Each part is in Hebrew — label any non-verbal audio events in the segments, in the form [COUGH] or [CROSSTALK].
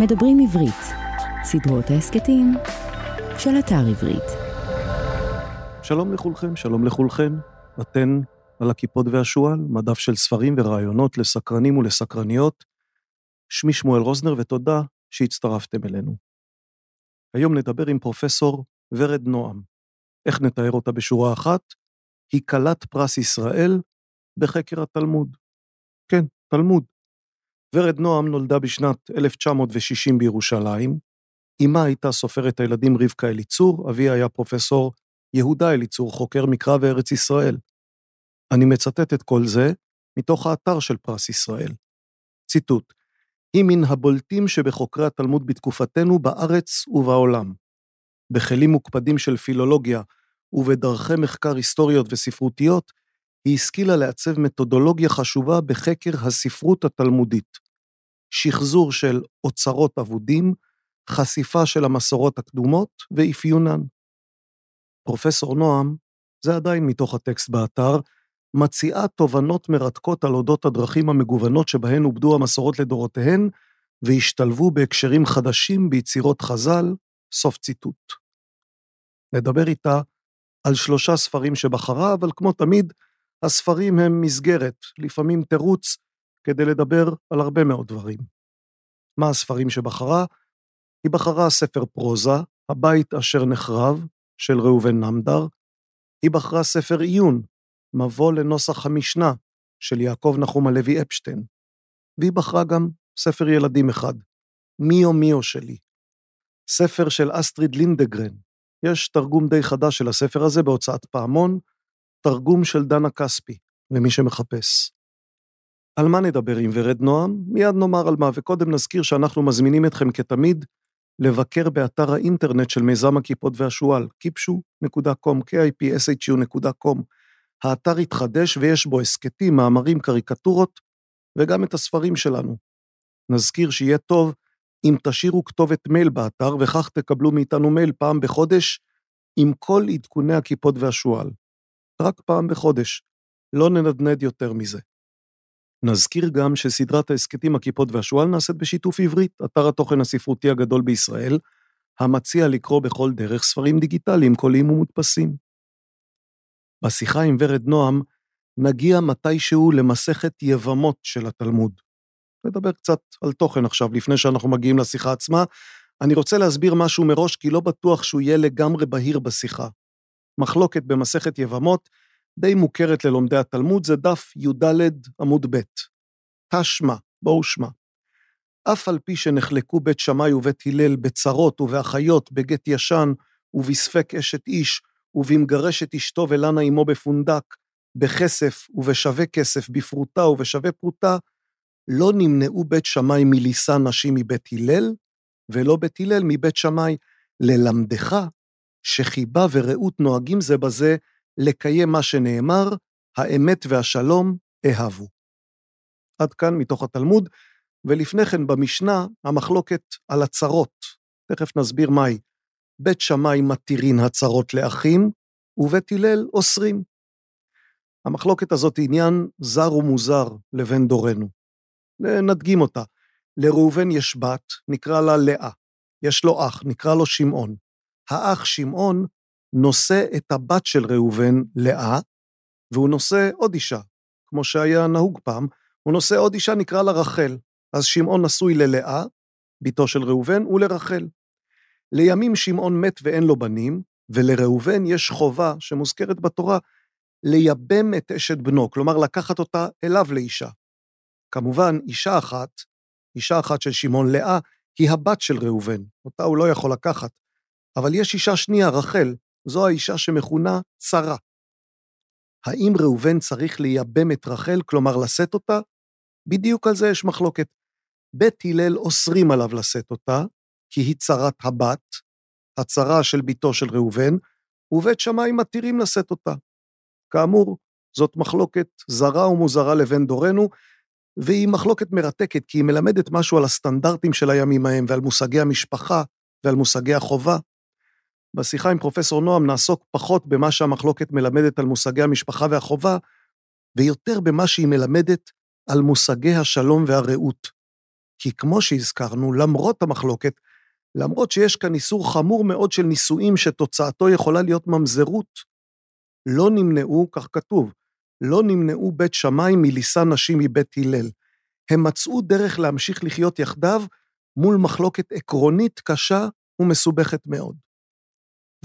מדברים עברית, סדרות ההסכתים של אתר עברית. שלום לכולכם, שלום לכולכן. אתן על הקיפוד והשועל, מדף של ספרים ורעיונות לסקרנים ולסקרניות. שמי שמואל רוזנר ותודה שהצטרפתם אלינו. היום נדבר עם פרופסור ורד נועם. איך נתאר אותה בשורה אחת? היא כלת פרס ישראל בחקר התלמוד. כן, תלמוד. ורד נועם נולדה בשנת 1960 בירושלים. אמה הייתה סופרת הילדים רבקה אליצור, אביה היה פרופסור יהודה אליצור, חוקר מקרא וארץ ישראל. אני מצטט את כל זה מתוך האתר של פרס ישראל. ציטוט: היא מן הבולטים שבחוקרי התלמוד בתקופתנו בארץ ובעולם. בכלים מוקפדים של פילולוגיה ובדרכי מחקר היסטוריות וספרותיות, היא השכילה לעצב מתודולוגיה חשובה בחקר הספרות התלמודית. שחזור של אוצרות אבודים, חשיפה של המסורות הקדומות ואפיונן. פרופסור נועם, זה עדיין מתוך הטקסט באתר, מציעה תובנות מרתקות על אודות הדרכים המגוונות שבהן עובדו המסורות לדורותיהן, והשתלבו בהקשרים חדשים ביצירות חז"ל, סוף ציטוט. נדבר איתה על שלושה ספרים שבחרה, אבל כמו תמיד, הספרים הם מסגרת, לפעמים תירוץ, כדי לדבר על הרבה מאוד דברים. מה הספרים שבחרה? היא בחרה ספר פרוזה, הבית אשר נחרב, של ראובן נמדר. היא בחרה ספר עיון, מבוא לנוסח המשנה, של יעקב נחום הלוי אפשטיין. והיא בחרה גם ספר ילדים אחד, מיו מיו שלי. ספר של אסטריד לינדגרן. יש תרגום די חדש של הספר הזה בהוצאת פעמון, תרגום של דנה כספי, למי שמחפש. על מה נדבר עם ורד נועם? מיד נאמר על מה, וקודם נזכיר שאנחנו מזמינים אתכם כתמיד לבקר באתר האינטרנט של מיזם הכיפות והשועל, kipshu.com, kipshu.com. האתר התחדש ויש בו הסכתים, מאמרים, קריקטורות, וגם את הספרים שלנו. נזכיר שיהיה טוב אם תשאירו כתובת מייל באתר, וכך תקבלו מאיתנו מייל פעם בחודש עם כל עדכוני הכיפות והשועל. רק פעם בחודש, לא ננדנד יותר מזה. נזכיר גם שסדרת ההסכתים הכיפות והשועל נעשית בשיתוף עברית, אתר התוכן הספרותי הגדול בישראל, המציע לקרוא בכל דרך ספרים דיגיטליים, קוליים ומודפסים. בשיחה עם ורד נועם, נגיע מתישהו למסכת יבמות של התלמוד. נדבר קצת על תוכן עכשיו, לפני שאנחנו מגיעים לשיחה עצמה. אני רוצה להסביר משהו מראש, כי לא בטוח שהוא יהיה לגמרי בהיר בשיחה. מחלוקת במסכת יבמות די מוכרת ללומדי התלמוד, זה דף י"ד עמוד ב'. תשמע, בואו שמע. אף על פי שנחלקו בית שמאי ובית הלל בצרות ובאחיות, בגט ישן, ובספק אשת איש, ובמגרשת אשתו ולנה אמו בפונדק, בכסף ובשווה כסף, בפרוטה ובשווה פרוטה, לא נמנעו בית שמאי מלישא נשים מבית הלל, ולא בית הלל מבית שמאי, ללמדך שחיבה ורעות נוהגים זה בזה לקיים מה שנאמר, האמת והשלום אהבו. עד כאן מתוך התלמוד, ולפני כן במשנה המחלוקת על הצרות. תכף נסביר מהי. בית שמאי מתירין הצרות לאחים, ובית הלל אוסרים. המחלוקת הזאת היא עניין זר ומוזר לבן דורנו. נדגים אותה. לראובן יש בת, נקרא לה לאה. יש לו אח, נקרא לו שמעון. האח שמעון נושא את הבת של ראובן, לאה, והוא נושא עוד אישה, כמו שהיה נהוג פעם, הוא נושא עוד אישה, נקרא לה רחל. אז שמעון נשוי ללאה, בתו של ראובן, ולרחל. לימים שמעון מת ואין לו בנים, ולראובן יש חובה שמוזכרת בתורה, לייבם את אשת בנו, כלומר לקחת אותה אליו לאישה. כמובן, אישה אחת, אישה אחת של שמעון לאה, היא הבת של ראובן, אותה הוא לא יכול לקחת. אבל יש אישה שנייה, רחל, זו האישה שמכונה צרה. האם ראובן צריך לייבם את רחל, כלומר לשאת אותה? בדיוק על זה יש מחלוקת. בית הלל אוסרים עליו לשאת אותה, כי היא צרת הבת, הצרה של בתו של ראובן, ובית שמאי מתירים לשאת אותה. כאמור, זאת מחלוקת זרה ומוזרה לבן דורנו, והיא מחלוקת מרתקת, כי היא מלמדת משהו על הסטנדרטים של הימים ההם ועל מושגי המשפחה ועל מושגי החובה. בשיחה עם פרופסור נועם נעסוק פחות במה שהמחלוקת מלמדת על מושגי המשפחה והחובה, ויותר במה שהיא מלמדת על מושגי השלום והרעות. כי כמו שהזכרנו, למרות המחלוקת, למרות שיש כאן איסור חמור מאוד של נישואים שתוצאתו יכולה להיות ממזרות, לא נמנעו, כך כתוב, לא נמנעו בית שמאי מלישא נשים מבית הלל. הם מצאו דרך להמשיך לחיות יחדיו מול מחלוקת עקרונית קשה ומסובכת מאוד.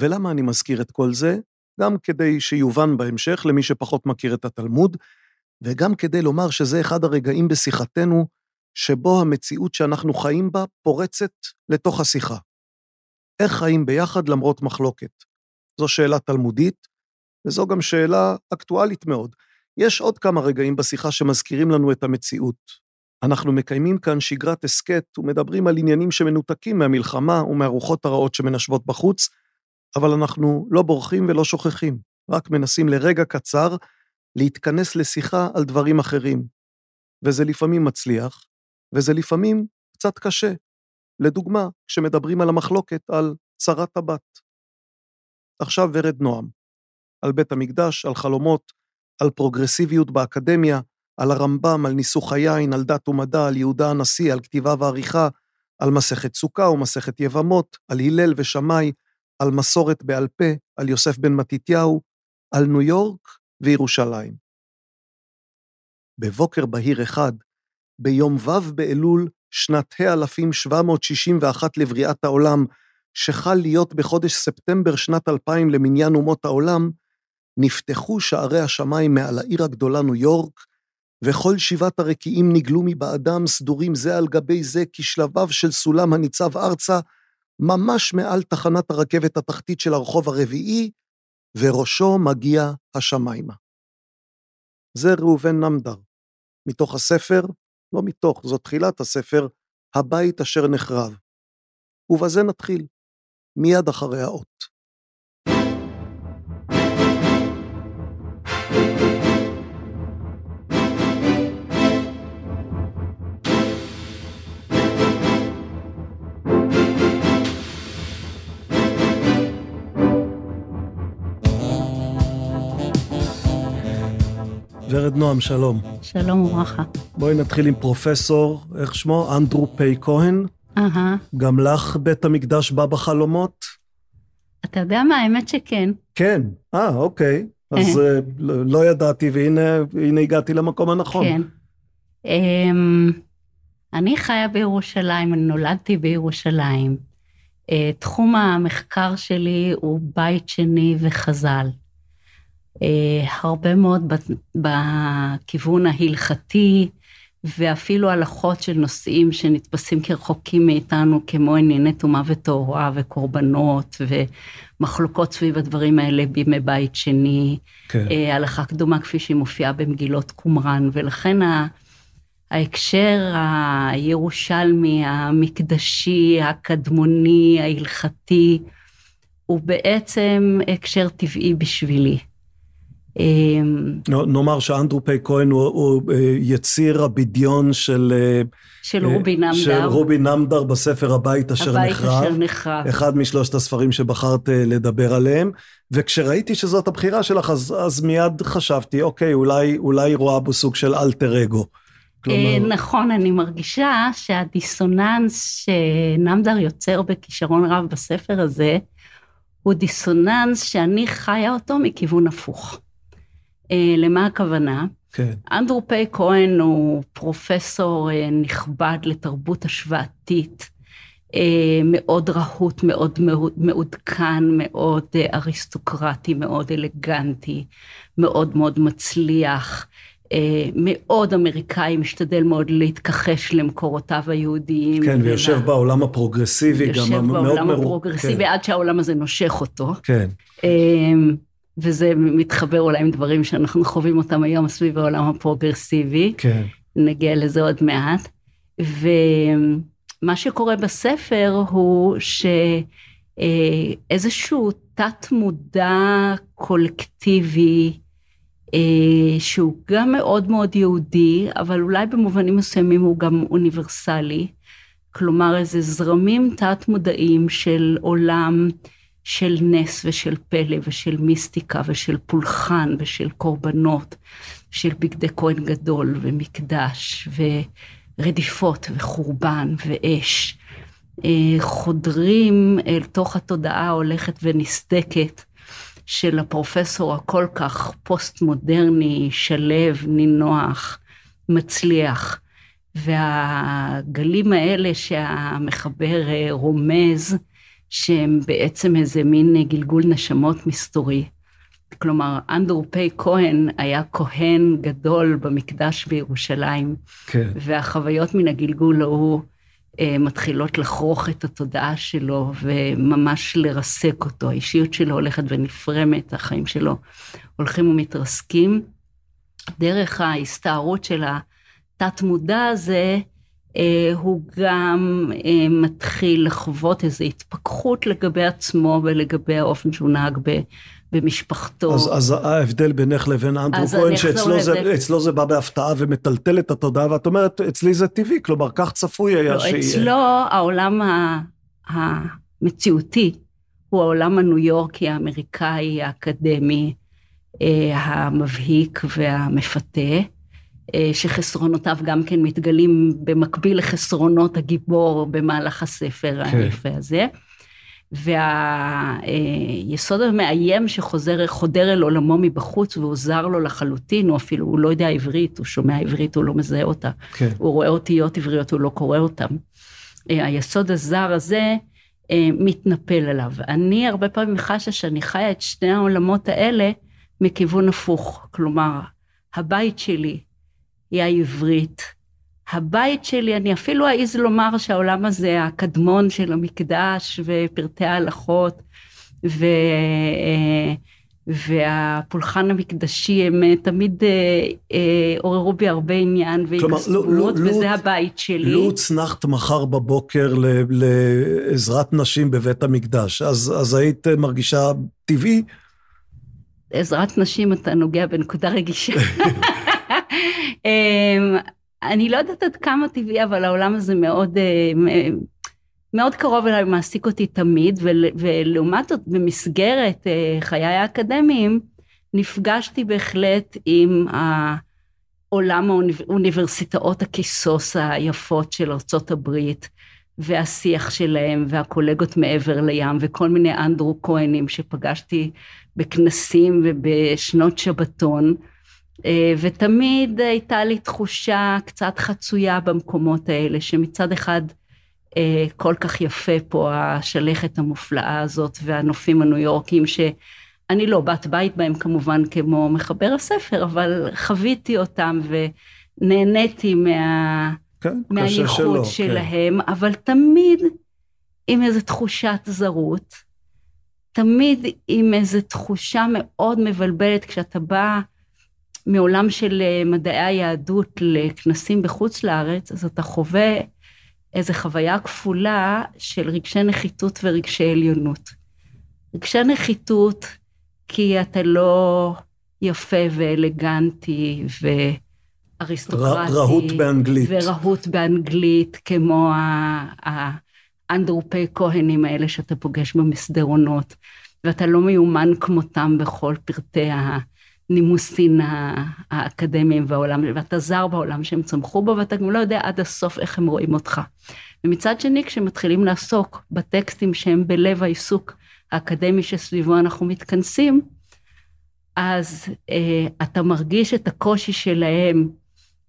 ולמה אני מזכיר את כל זה? גם כדי שיובן בהמשך למי שפחות מכיר את התלמוד, וגם כדי לומר שזה אחד הרגעים בשיחתנו שבו המציאות שאנחנו חיים בה פורצת לתוך השיחה. איך חיים ביחד למרות מחלוקת? זו שאלה תלמודית, וזו גם שאלה אקטואלית מאוד. יש עוד כמה רגעים בשיחה שמזכירים לנו את המציאות. אנחנו מקיימים כאן שגרת הסכת ומדברים על עניינים שמנותקים מהמלחמה ומהרוחות הרעות שמנשבות בחוץ, אבל אנחנו לא בורחים ולא שוכחים, רק מנסים לרגע קצר להתכנס לשיחה על דברים אחרים. וזה לפעמים מצליח, וזה לפעמים קצת קשה. לדוגמה, כשמדברים על המחלוקת על צרת הבת. עכשיו ורד נועם, על בית המקדש, על חלומות, על פרוגרסיביות באקדמיה, על הרמב"ם, על ניסוך היין, על דת ומדע, על יהודה הנשיא, על כתיבה ועריכה, על מסכת סוכה ומסכת יבמות, על הלל ושמאי, על מסורת בעל פה, על יוסף בן מתתיהו, על ניו יורק וירושלים. בבוקר בהיר אחד, ביום ו' באלול, שנת ה-1761 לבריאת העולם, שחל להיות בחודש ספטמבר שנת 2000 למניין אומות העולם, נפתחו שערי השמיים מעל העיר הגדולה ניו יורק, וכל שבעת הרקיעים נגלו מבעדם סדורים זה על גבי זה כשלביו של סולם הניצב ארצה, ממש מעל תחנת הרכבת התחתית של הרחוב הרביעי, וראשו מגיע השמיימה. זה ראובן נמדר, מתוך הספר, לא מתוך, זו תחילת הספר, הבית אשר נחרב. ובזה נתחיל, מיד אחרי האות. ורד נועם, שלום. שלום וברכה. בואי נתחיל עם פרופסור, איך שמו? אנדרו פיי כהן. אהה. גם לך בית המקדש בא בחלומות? אתה יודע מה, האמת שכן. כן. אה, אוקיי. אז uh, לא, ידעתי, והנה הגעתי למקום הנכון. כן. Um, אני חיה בירושלים, אני נולדתי בירושלים. Uh, תחום המחקר שלי הוא בית שני וחז"ל. אה, הרבה מאוד בכיוון ההלכתי, ואפילו הלכות של נושאים שנתפסים כרחוקים מאיתנו, כמו ענייני טומאה וטהורה וקורבנות ומחלוקות סביב הדברים האלה בימי בית שני. כן. אה, הלכה קדומה כפי שהיא מופיעה במגילות קומראן, ולכן ההקשר הירושלמי, המקדשי, הקדמוני, ההלכתי, הוא בעצם הקשר טבעי בשבילי. אמ, נאמר שאנדרו פי כהן הוא, הוא אה, יציר הבדיון של... אה, של רובי נמדר. של רובי נמדר בספר הבית אשר הבית נחרב. הבית אשר נחרב. אחד משלושת הספרים שבחרת אה, לדבר עליהם. וכשראיתי שזאת הבחירה שלך, אז, אז מיד חשבתי, אוקיי, אולי, אולי רואה בו סוג של אלטר אגו. כלומר... נכון, אני מרגישה שהדיסוננס שנמדר יוצר בכישרון רב בספר הזה, הוא דיסוננס שאני חיה אותו מכיוון הפוך. אה, למה הכוונה? כן. אנדרו פי כהן הוא פרופסור אה, נכבד לתרבות השוואתית, אה, מאוד רהוט, מאוד מעודכן, מאוד אריסטוקרטי, מאוד אלגנטי, מאוד מאוד מצליח. מאוד אמריקאי, משתדל מאוד להתכחש למקורותיו היהודיים. כן, ויושב ולה... בעולם הפרוגרסיבי, גם מאוד מרוכז. יושב בעולם הפרוגרסיבי, כן. עד שהעולם הזה נושך אותו. כן. וזה מתחבר אולי עם דברים שאנחנו חווים אותם היום סביב העולם הפרוגרסיבי. כן. נגיע לזה עוד מעט. ומה שקורה בספר הוא שאיזשהו תת מודע קולקטיבי, אה, שהוא גם מאוד מאוד יהודי, אבל אולי במובנים מסוימים הוא גם אוניברסלי. כלומר, איזה זרמים תת מודעים של עולם של נס ושל פלא ושל מיסטיקה ושל פולחן ושל קורבנות, של בגדי כהן גדול ומקדש רדיפות וחורבן ואש אה, חודרים אל תוך התודעה ההולכת ונסדקת של הפרופסור הכל כך פוסט-מודרני, שלו, נינוח, מצליח. והגלים האלה שהמחבר אה, רומז, שהם בעצם איזה מין גלגול נשמות מסתורי. כלומר, אנדרו פיי כהן היה כהן גדול במקדש בירושלים, כן. והחוויות מן הגלגול ההוא אה, מתחילות לחרוך את התודעה שלו וממש לרסק אותו. האישיות שלו הולכת ונפרמת, החיים שלו הולכים ומתרסקים. דרך ההסתערות של התת-מודע הזה, אה, הוא גם אה, מתחיל לחוות איזו התפכחות לגבי עצמו ולגבי האופן שהוא נהג במשפחתו. אז, אז ההבדל בינך לבין אנדרו כהן, שאצלו זה, זה בא בהפתעה ומטלטל את התודעה, ואת אומרת, אצלי זה טבעי, כלומר, כך צפוי היה לא, שיהיה. אצלו העולם המציאותי הוא העולם הניו יורקי, האמריקאי, האקדמי, אה, המבהיק והמפתה. אה, שחסרונותיו גם כן מתגלים במקביל לחסרונות הגיבור במהלך הספר כן. היפה הזה. והיסוד המאיים שחוזר, חודר אל עולמו מבחוץ והוא זר לו לחלוטין, הוא אפילו, הוא לא יודע עברית, הוא שומע עברית, הוא לא מזהה אותה. כן. הוא רואה אותיות עבריות, הוא לא קורא אותן. אה, היסוד הזר הזה אה, מתנפל עליו. אני הרבה פעמים חשה שאני חיה את שני העולמות האלה מכיוון הפוך. כלומר, הבית שלי היא העברית, הבית שלי, אני אפילו אעז לומר שהעולם הזה, הקדמון של המקדש ופרטי ההלכות ו... אה, והפולחן המקדשי הם אה, תמיד אה, אה, עוררו בי הרבה עניין והתעסקות, וזה לו, הבית שלי. לו הוצנחת מחר בבוקר ל, לעזרת נשים בבית המקדש, אז, אז היית מרגישה טבעי? עזרת נשים, אתה נוגע בנקודה רגישה. [LAUGHS] אמ, אני לא יודעת עד כמה טבעי, אבל העולם הזה מאוד, אה, מאוד קרוב אליי, מעסיק אותי תמיד, ולעומת זאת, במסגרת אה, חיי האקדמיים, נפגשתי בהחלט עם עולם האוניברסיטאות הכיסוס היפות של ארצות הברית, והשיח שלהם, והקולגות מעבר לים, וכל מיני אנדרו כהנים שפגשתי בכנסים ובשנות שבתון. אה, ותמיד הייתה לי תחושה קצת חצויה במקומות האלה, שמצד אחד אה, כל כך יפה פה השלכת המופלאה הזאת והנופים הניו יורקיים, שאני לא בת בית בהם כמובן כמו מחבר הספר, אבל חוויתי אותם ונהניתי מה... כן, מהייחוד כן. שלהם, כן. אבל תמיד עם איזו תחושת זרות, תמיד עם איזו תחושה מאוד מבלבלת כשאתה בא מעולם של אה, מדעי היהדות לכנסים בחוץ לארץ, אז אתה חווה איזו חוויה כפולה של רגשי נחיתות ורגשי עליונות. רגשי נחיתות כי אתה לא יפה ואלגנטי ואריסטוקרטי. רהוט באנגלית. ורהוט באנגלית, כמו האנדרופי כהנים האלה שאתה פוגש במסדרונות, ואתה לא מיומן כמותם בכל פרטי ה... הנימוסין האקדמיים והעולם, ואתה זר בעולם שהם צמחו בו, ואתה גם לא יודע עד הסוף איך הם רואים אותך. ומצד שני, כשמתחילים לעסוק בטקסטים שהם בלב העיסוק האקדמי שסביבו אנחנו מתכנסים, אז אה, אתה מרגיש את הקושי שלהם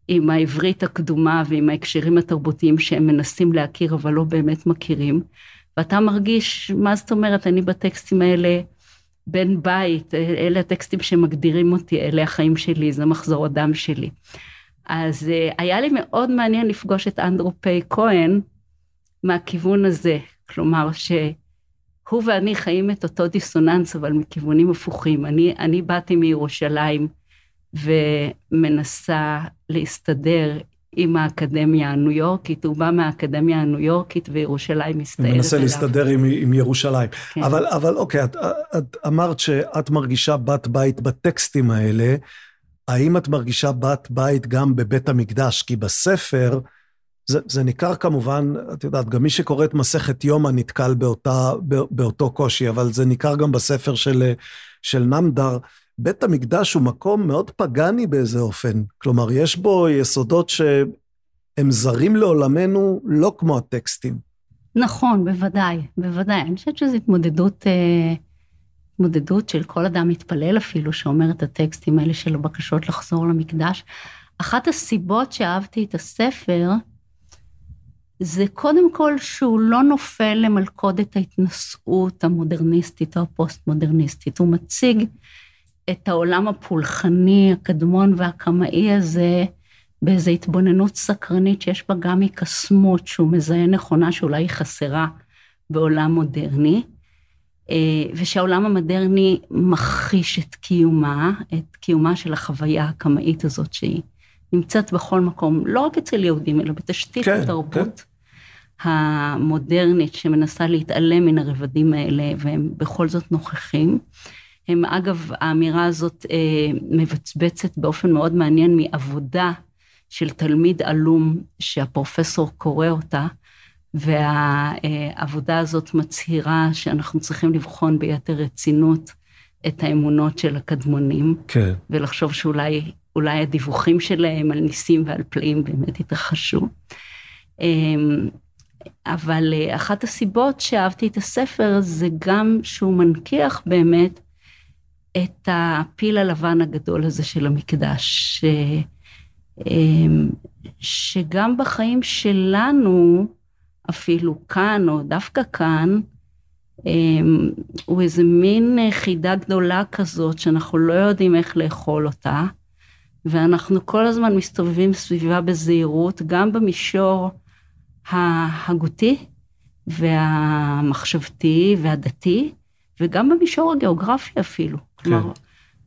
עם העברית הקדומה ועם ההקשרים התרבותיים שהם מנסים להכיר אבל לא באמת מכירים, ואתה מרגיש, מה זאת אומרת, אני בטקסטים האלה בן בית, אלה הטקסטים שמגדירים אותי, אלה החיים שלי, זה מחזור הדם שלי. אז אה, היה לי מאוד מעניין לפגוש את אנדרו פיי כהן מהכיוון הזה, כלומר שהוא ואני חיים את אותו דיסוננס, אבל מכיוונים הפוכים. אני, אני באתי מירושלים ומנסה להסתדר עם האקדמיה הניו יורקית, הוא בא מהאקדמיה הניו יורקית וירושלים מסתערת אליו. מנסה להסתדר עם, עם ירושלים. כן. אבל, אבל אוקיי, את, את אמרת שאת מרגישה בת בית בטקסטים האלה, האם את מרגישה בת בית גם בבית המקדש? כי בספר, זה, זה ניכר כמובן, את יודעת, גם מי שקורא את מסכת יומא נתקל באותה, באותו קושי, אבל זה ניכר גם בספר של, של נמדר. בית המקדש הוא מקום מאוד פגאני באיזה אופן. כלומר, יש בו יסודות הם זרים לעולמנו לא כמו הטקסטים. נכון, בוודאי, בוודאי. אני חושבת שזו התמודדות, אה, התמודדות של כל אדם מתפלל אפילו, שאומר את הטקסטים האלה של הבקשות לחזור למקדש. אחת הסיבות שאהבתי את הספר, זה קודם כל שהוא לא נופל למלכודת ההתנשאות המודרניסטית או הפוסט-מודרניסטית. הוא מציג את העולם הפולחני, הקדמון והקמאי הזה, באיזו התבוננות סקרנית שיש בה גם מקסמות שהוא מזהה נכונה שאולי היא חסרה בעולם מודרני, אה, ושהעולם המודרני מכחיש את קיומה, את קיומה של החוויה הקמאית הזאת שהיא נמצאת בכל מקום, לא רק אצל יהודים, אלא בתשתית כן, התרבות כן. המודרנית שמנסה להתעלם מן הרבדים האלה, והם בכל זאת נוכחים. הם אגב, האמירה הזאת אה, מבצבצת באופן מאוד מעניין מעבודה של תלמיד עלום שהפרופסור קורא אותה, והעבודה הזאת מצהירה שאנחנו צריכים לבחון ביתר רצינות את האמונות של הקדמונים, כן. ולחשוב שאולי אולי הדיווחים שלהם על ניסים ועל פלאים באמת התרחשו. אמ, אבל אה, אחת הסיבות שאהבתי את הספר זה גם שהוא מנכיח באמת את הפיל הלבן הגדול הזה של המקדש, אמ, שגם בחיים שלנו, אפילו כאן או דווקא כאן, אמ, הוא איזה מין חידה גדולה כזאת שאנחנו לא יודעים איך לאכול אותה, ואנחנו כל הזמן מסתובבים סביבה בזהירות, גם במישור ההגותי והמחשבתי והדתי, וגם במישור הגיאוגרפי אפילו. כן. כלומר,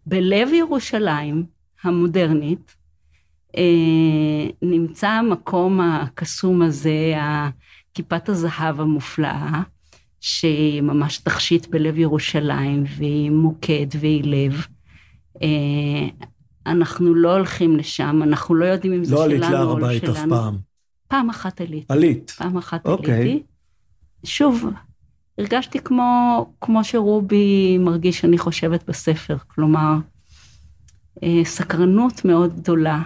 בלב ירושלים המודרנית, אה, נמצא המקום הקסום הזה, כיפת הזהב המופלאה, שהיא ממש תכשיט בלב ירושלים, והיא מוקד והיא לב. אה, אנחנו לא הולכים לשם, אנחנו לא יודעים אם זה לא שלנו או לא שלנו. לא עלית להר הבית אף פעם. פעם אחת עליתי. עלית? פעם אחת אוקיי. עליתי. שוב, הרגשתי כמו, כמו שרובי מרגיש שאני חושבת בספר, כלומר, אה, סקרנות מאוד גדולה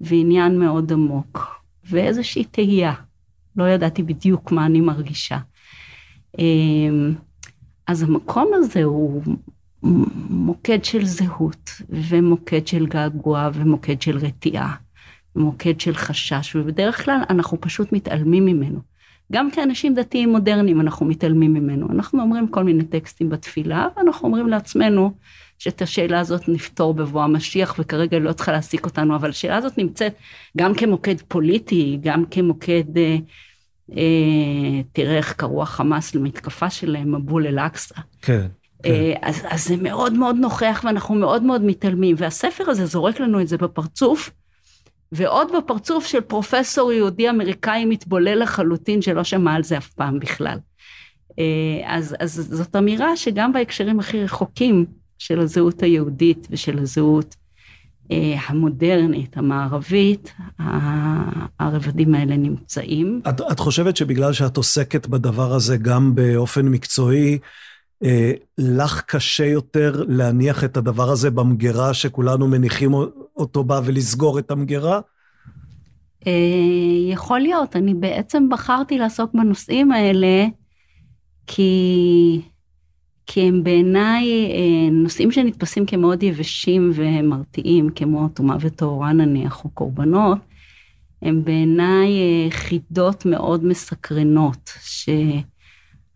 ועניין מאוד עמוק, ואיזושהי תהייה. לא ידעתי בדיוק מה אני מרגישה. אה, אז המקום הזה הוא מוקד של זהות, ומוקד של געגוע, ומוקד של רתיעה, ומוקד של חשש, ובדרך כלל אנחנו פשוט מתעלמים ממנו. גם כאנשים דתיים מודרניים אנחנו מתעלמים ממנו. אנחנו אומרים כל מיני טקסטים בתפילה, ואנחנו אומרים לעצמנו שאת השאלה הזאת נפתור בבוא המשיח, וכרגע לא צריכה להעסיק אותנו, אבל השאלה הזאת נמצאת גם כמוקד פוליטי, גם כמוקד, אה, אה, תראה איך קראו החמאס למתקפה שלהם, מבול אל-אקצא. כן. כן. אה, אז, אז זה מאוד מאוד נוכח ואנחנו מאוד מאוד מתעלמים, והספר הזה זורק לנו את זה בפרצוף, ועוד בפרצוף של פרופסור יהודי אמריקאי מתבולל לחלוטין שלא שמע על זה אף פעם בכלל. אה, אז, אז זאת אמירה שגם בהקשרים הכי רחוקים של הזהות היהודית ושל הזהות אה, המודרנית, המערבית, הרבדים האלה נמצאים. את, את חושבת שבגלל שאת עוסקת בדבר הזה גם באופן מקצועי, אה, לך קשה יותר להניח את הדבר הזה במגירה שכולנו מניחים אותו בה ולסגור את המגירה? אה, יכול להיות, אני בעצם בחרתי לעסוק בנושאים האלה כי, כי הם בעיניי אה, נושאים שנתפסים כמאוד יבשים ומרתיעים, כמו טומאה וטהורה נניח, או קורבנות, הם בעיניי חידות מאוד מסקרנות, ש...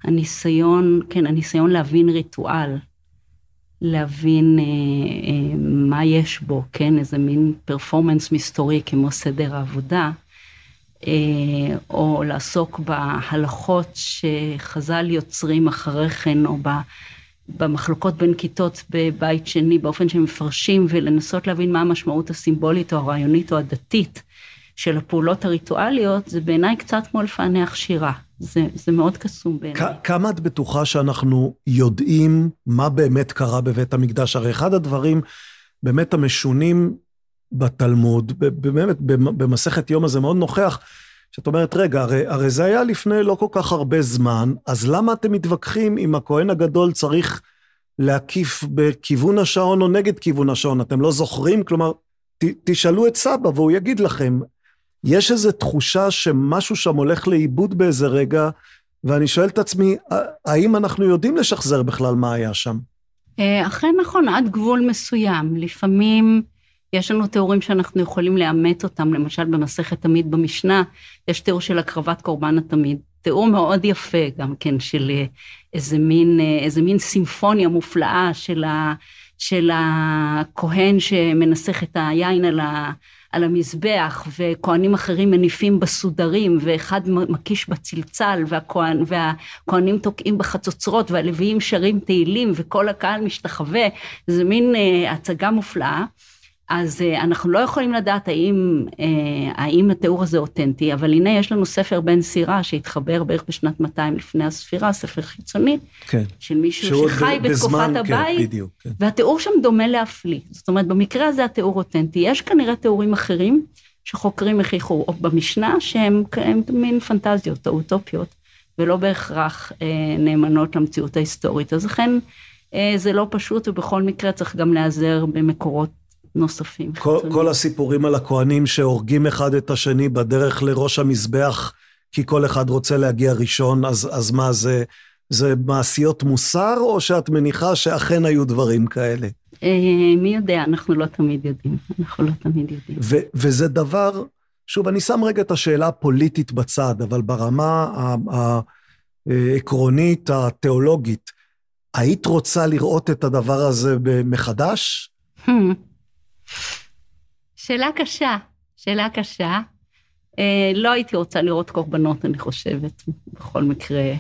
הניסיון, כן, הניסיון להבין ריטואל, להבין אה, אה, מה יש בו, כן, איזה מין פרפורמנס מסתורי כמו סדר העבודה, אה, או לעסוק בהלכות שחז"ל יוצרים אחרי כן, או ב... במחלוקות בין כיתות בבית שני באופן שהם מפרשים ולנסות להבין מה המשמעות הסימבולית או הרעיונית או הדתית של הפעולות הריטואליות, זה בעיניי קצת כמו לפענח שירה. זה, זה מאוד קסום בעיניי. כמה את בטוחה שאנחנו יודעים מה באמת קרה בבית המקדש? הרי אחד הדברים באמת המשונים בתלמוד, באמת במסכת יום הזה מאוד נוכח, שאת אומרת, רגע, הרי, הרי זה היה לפני לא כל כך הרבה זמן, אז למה אתם מתווכחים אם הכהן הגדול צריך להקיף בכיוון השעון או נגד כיוון השעון? אתם לא זוכרים? כלומר, ת, תשאלו את סבא והוא יגיד לכם. יש איזו תחושה שמשהו שם הולך לאיבוד באיזה רגע, ואני שואל את עצמי, האם אנחנו יודעים לשחזר בכלל מה היה שם? אה, אכן נכון, עד גבול מסוים. לפעמים יש לנו תיאורים שאנחנו יכולים לאמת אותם, למשל במסכת תמיד במשנה, יש תיאור של הקרבת קורבן התמיד. תיאור מאוד יפה גם כן של אה, איזה מין, אה, איזה מין סימפוניה מופלאה של, ה, של הכהן שמנסח את היין על, ה, על המזבח, וכהנים אחרים מניפים בסודרים, ואחד מקיש בצלצל, והכהן, והכהנים תוקעים בחצוצרות, והלוויים שרים תהילים, וכל הקהל משתחווה, זה מין אה, הצגה מופלאה. אז אה, אנחנו לא יכולים לדעת האם, אה, האם התיאור הזה אותנטי, אבל הנה יש לנו ספר בן סירה שהתחבר בערך בשנת 200 לפני הספירה, ספר חיצוני, כן. של מישהו שחי ב, בתקופת בזמן, כן, הבית, כן, בדיוק, כן. והתיאור שם דומה להפליא. זאת אומרת, במקרה הזה התיאור אותנטי. יש כנראה תיאורים אחרים שחוקרים הכיחו במשנה, שהם מין פנטזיות או אוטופיות, ולא בהכרח אה, נאמנות למציאות ההיסטורית. אז לכן אה, זה לא פשוט, ובכל מקרה צריך גם להיעזר במקורות נוספים. כל, כל הסיפורים על הכוהנים שהורגים אחד את השני בדרך לראש המזבח, כי כל אחד רוצה להגיע ראשון, אז, אז מה זה, זה מעשיות מוסר, או שאת מניחה שאכן היו דברים כאלה? אה, מי יודע, אנחנו לא תמיד יודעים. אנחנו לא תמיד יודעים. ו, וזה דבר, שוב, אני שם רגע את השאלה הפוליטית בצד, אבל ברמה העקרונית, התיאולוגית, היית רוצה לראות את הדבר הזה מחדש? שאלה קשה, שאלה קשה. אה, לא הייתי רוצה לראות קורבנות, אני חושבת, בכל מקרה.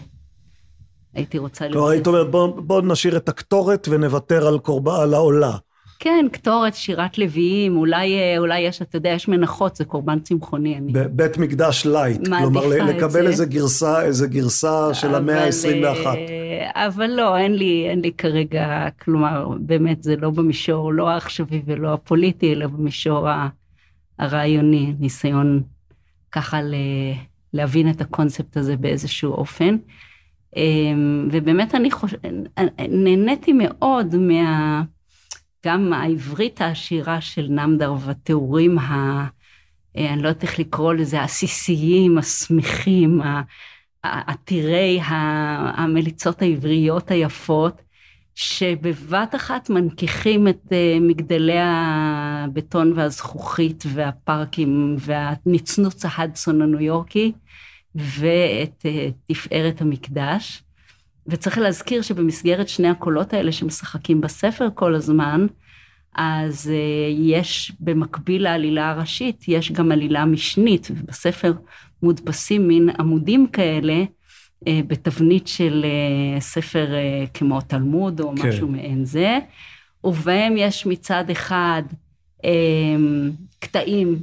הייתי רוצה. כלומר, היית אומרת, בואו בוא נשאיר את הקטורת ונוותר על קורבן, על העולה. כן, קטורת, שירת לוויים, אולי, אה, אולי יש, אתה יודע, יש מנחות, זה קורבן צמחוני. אני... בית מקדש light. כלומר, לקבל איזה גרסה, איזה גרסה של המאה ה-21. אה, אבל לא, אין לי, אין לי כרגע, כלומר, באמת, זה לא במישור, לא העכשווי ולא הפוליטי, אלא במישור הרעיוני, ניסיון ככה ל, להבין את הקונספט הזה באיזשהו אופן. אה, ובאמת אני חושבת, נהניתי מאוד מה... גם העברית העשירה של נמדר והתיאורים, ה... אה, אני לא יודעת איך לקרוא לזה, העסיסיים, השמחים, עתירי המליצות העבריות היפות, שבבת אחת מנכיחים את אה, מגדלי הבטון והזכוכית והפארקים והנצנוץ ההדסון הניו יורקי ואת אה, תפארת המקדש. וצריך להזכיר שבמסגרת שני הקולות האלה שמשחקים בספר כל הזמן, אז uh, יש במקביל לעלילה הראשית, יש גם עלילה משנית, ובספר מודפסים מין עמודים כאלה, uh, בתבנית של uh, ספר uh, כמו תלמוד או כן. משהו מעין זה, ובהם יש מצד אחד um, קטעים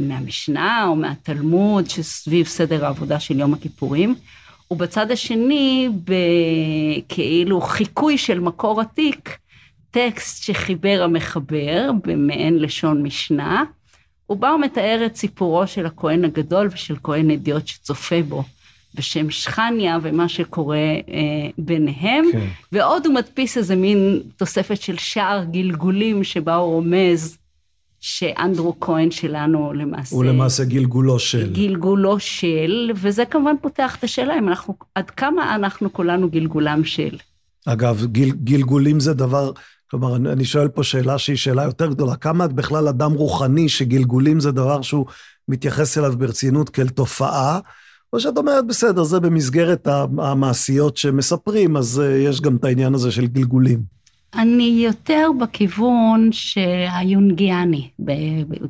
מהמשנה או מהתלמוד שסביב סדר העבודה של יום הכיפורים, ובצד השני, בכאילו חיקוי של מקור עתיק, טקסט שחיבר המחבר במעין לשון משנה, ובה הוא מתאר את סיפורו של הכהן הגדול ושל כהן אדיוט שצופה בו. בשם שכניה ומה שקורה אה, ביניהם, כן. ועוד הוא מדפיס איזה מין תוספת של שער גלגולים שבה הוא רומז שאנדרו כהן שלנו למעשה... הוא למעשה גלגולו של. גלגולו של, וזה כמובן פותח את השאלה אם אנחנו, עד כמה אנחנו כולנו גלגולם של. אגב, גל, גלגולים זה דבר, כלומר, אני, אני שואל פה שאלה שהיא שאלה יותר גדולה, כמה את בכלל אדם רוחני שגלגולים זה דבר שהוא מתייחס אליו ברצינות כאל תופעה, או שאת אומרת, בסדר, זה במסגרת המעשיות שמספרים, אז אה, יש גם את העניין הזה של גלגולים. אני יותר בכיוון שהיונגיאני,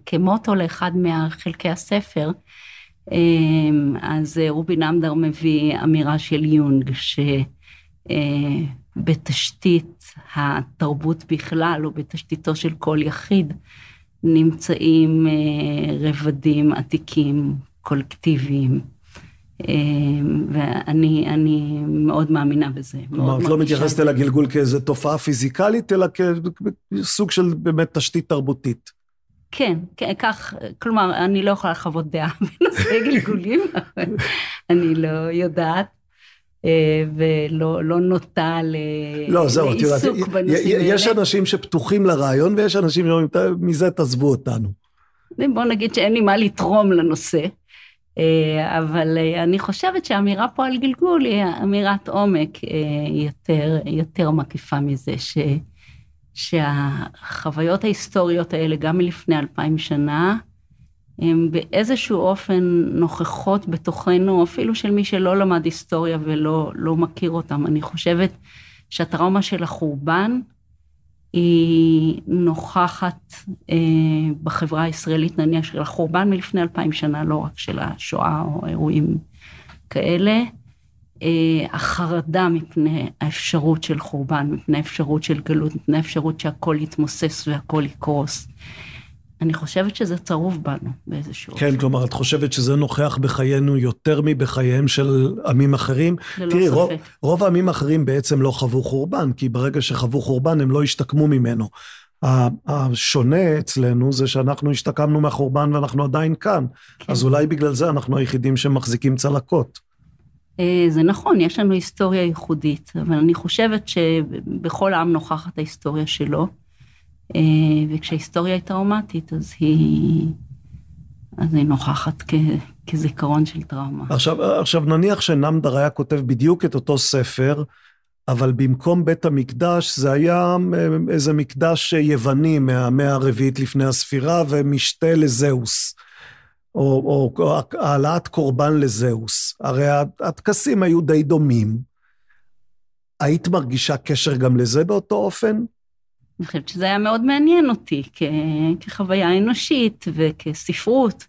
כמוטו לאחד מהחלקי הספר. אמ, אז רובי נמדר מביא אמירה של יונג, שבתשתית התרבות בכלל, או בתשתיתו של כל יחיד, נמצאים אה, רבדים עתיקים, קולקטיביים. אמ, ואני מאוד מאמינה בזה. כלומר, את לא מתייחסת אל הגלגול כאיזו תופעה פיזיקלית, אלא כסוג של באמת תשתית תרבותית. כן, כן, כך, כלומר, אני לא יכולה לחוות דעה [LAUGHS] בנושא גלגולים, אני לא יודעת. אה, ולא לא נוטה ל... לא, זהו, את יודעת, יש אנשים שפתוחים לרעיון ויש אנשים שאומרים, מזה תעזבו אותנו. בוא נגיד שאין לי מה לתרום לנושא. אה, אבל אה, אני חושבת שהאמירה פה על גלגול היא אמירת עומק יותר, יותר מקיפה מזה, ש, שהחוויות ההיסטוריות האלה, גם מלפני אלפיים שנה, הן באיזשהו אופן נוכחות בתוכנו, אפילו של מי שלא למד היסטוריה ולא לא מכיר אותם. אני חושבת שהטראומה של החורבן היא נוכחת אה, בחברה הישראלית, נניח של החורבן מלפני אלפיים שנה, לא רק של השואה או אירועים כאלה. אה, החרדה מפני האפשרות של חורבן, מפני האפשרות של גלות, מפני האפשרות שהכל יתמוסס והכל יקרוס. אני חושבת שזה צרוב בנו באיזשהו... כן, כלומר, את חושבת שזה נוכח בחיינו יותר מבחייהם של עמים אחרים? ללא תראי, ספק. רוב, רוב העמים האחרים בעצם לא חוו חורבן, כי ברגע שחוו חורבן הם לא השתקמו ממנו. השונה אצלנו זה שאנחנו השתקמנו מהחורבן ואנחנו עדיין כאן. כן. אז אולי בגלל זה אנחנו היחידים שמחזיקים צלקות. אה, זה נכון, יש לנו היסטוריה ייחודית, אבל אני חושבת שבכל עם נוכחת ההיסטוריה שלו. אה, וכשההיסטוריה היא טראומטית, אז היא, אז היא נוכחת כ, כזיכרון של טראומה. עכשיו, עכשיו נניח שנמדר היה כותב בדיוק את אותו ספר, אבל במקום בית המקדש זה היה אה, איזה מקדש יווני מהמאה הרביעית לפני הספירה ומשתה לזהוס. או, או, או העלאת קורבן לזהוס. הרי הטקסים היו די דומים. היית מרגישה קשר גם לזה באותו אופן? אני חושבת שזה היה מאוד מעניין אותי כ, כחוויה אנושית וכספרות,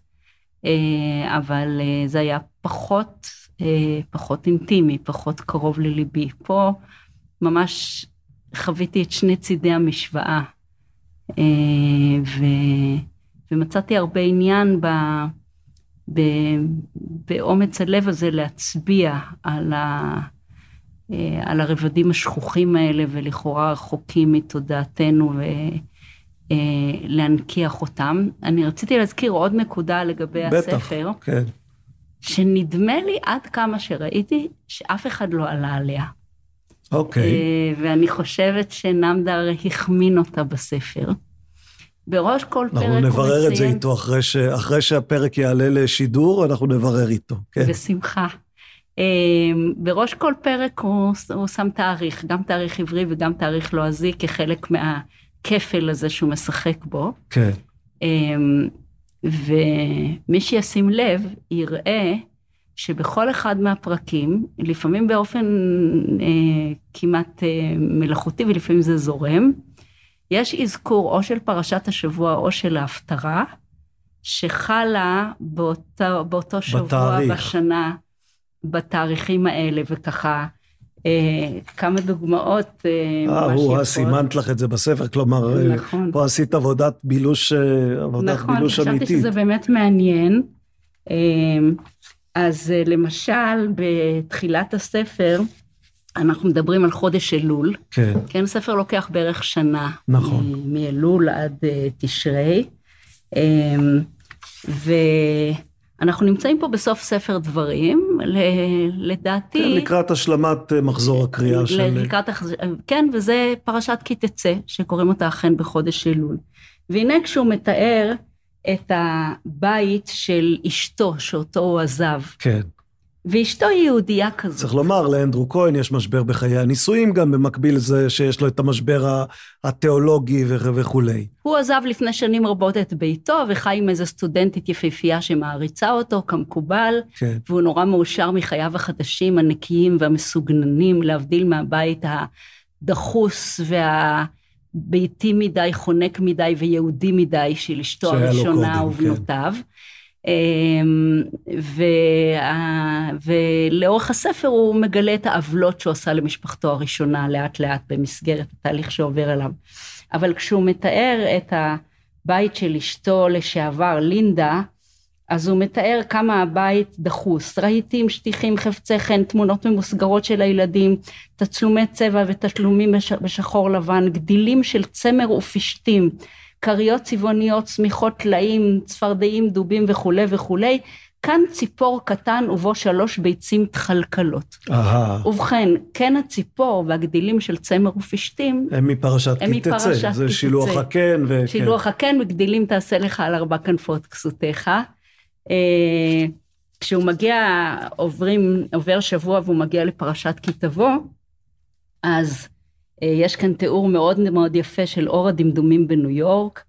אה, אבל אה, זה היה פחות, אה, פחות אינטימי, פחות קרוב לליבי. פה ממש חוויתי את שני צידי המשוואה, ו, ומצאתי הרבה עניין ב, ב, באומץ הלב הזה להצביע על ה... אה, על הרבדים השכוחים האלה ולכאורה רחוקים מתודעתנו ולהנכיח אה, אותם. אני רציתי להזכיר עוד נקודה לגבי בטח, הספר. בטח, כן. שנדמה לי עד כמה שראיתי שאף אחד לא עלה עליה. אוקיי. אה, ואני חושבת שנמדר החמין אותה בספר. בראש כל פרק הוא מציין... אנחנו נברר את זה איתו אחרי, ש... אחרי שהפרק יעלה לשידור, אנחנו נברר איתו, כן. בשמחה. אמ, בראש כל פרק הוא, הוא שם תאריך, גם תאריך עברי וגם תאריך לועזי, כחלק מהכפל הזה שהוא משחק בו. כן. אמ, ומי שישים לב, יראה שבכל אחד מהפרקים, לפעמים באופן אה, כמעט אה, מלאכותי ולפעמים זה זורם, יש אזכור או של פרשת השבוע או של ההפטרה, שחלה באותו, באותו שבוע בתאריך. בשנה בתאריכים האלה, וככה אה, כמה דוגמאות אה, אה ממש יפות. סימנת לך את זה בספר, כלומר, אה, נכון. פה עשית עבודת בילוש, אה, עבודת נכון, בילוש אמיתית. נכון, חשבתי שזה באמת מעניין. אז למשל, בתחילת הספר, אנחנו מדברים על חודש אלול. כן. כן, ספר לוקח בערך שנה. נכון. מאלול עד תשרי. ו... אנחנו נמצאים פה בסוף ספר דברים, לדעתי... כן, לקראת השלמת אה, מחזור הקריאה של... לקראת, כן, וזה פרשת כי תצא, שקוראים אותה אכן בחודש אלול. והנה כשהוא מתאר את הבית של אשתו, שאותו הוא עזב. כן. ואשתו היא יהודייה כזאת. צריך לומר, לאנדרו כהן יש משבר בחיי הנישואים גם, במקביל לזה שיש לו את המשבר התיאולוגי וכולי. הוא עזב לפני שנים רבות את ביתו וחי עם איזו סטודנטית יפהפייה שמעריצה אותו כמקובל, כן. והוא נורא מאושר מחייו החדשים, הנקיים והמסוגננים, להבדיל מהבית הדחוס וה... ביתי מדי, חונק מדי ויהודי מדי של אשתו הראשונה קודם, ובנותיו. כן. אמ, וה... ולאורך הספר הוא מגלה את העוולות שהוא עשה למשפחתו הראשונה לאט לאט במסגרת התהליך שעובר אליו. אבל כשהוא מתאר את הבית של אשתו לשעבר, לינדה, אז הוא מתאר כמה הבית דחוס, רהיטים, שטיחים, חפצי חן, תמונות ממוסגרות של הילדים, תצלומי צבע ותשלומים בשחור לבן, גדילים של צמר ופשתים, כריות צבעוניות, צמיחות טלאים, צפרדעים, דובים וכולי וכולי, כאן ציפור קטן ובו שלוש ביצים תכלכלות. אהה. ובכן, קן הציפור והגדילים של צמר ופשתים, הם מפרשת הם כי תצא. זה כי שילוח תצא. הקן. וכן. שילוח הקן וגדילים תעשה לך על ארבע כנפות כסותיך. אה, כשהוא מגיע, עוברים, עובר שבוע והוא מגיע לפרשת כי תבוא, אז יש כאן תיאור מאוד מאוד יפה של אור הדמדומים בניו יורק.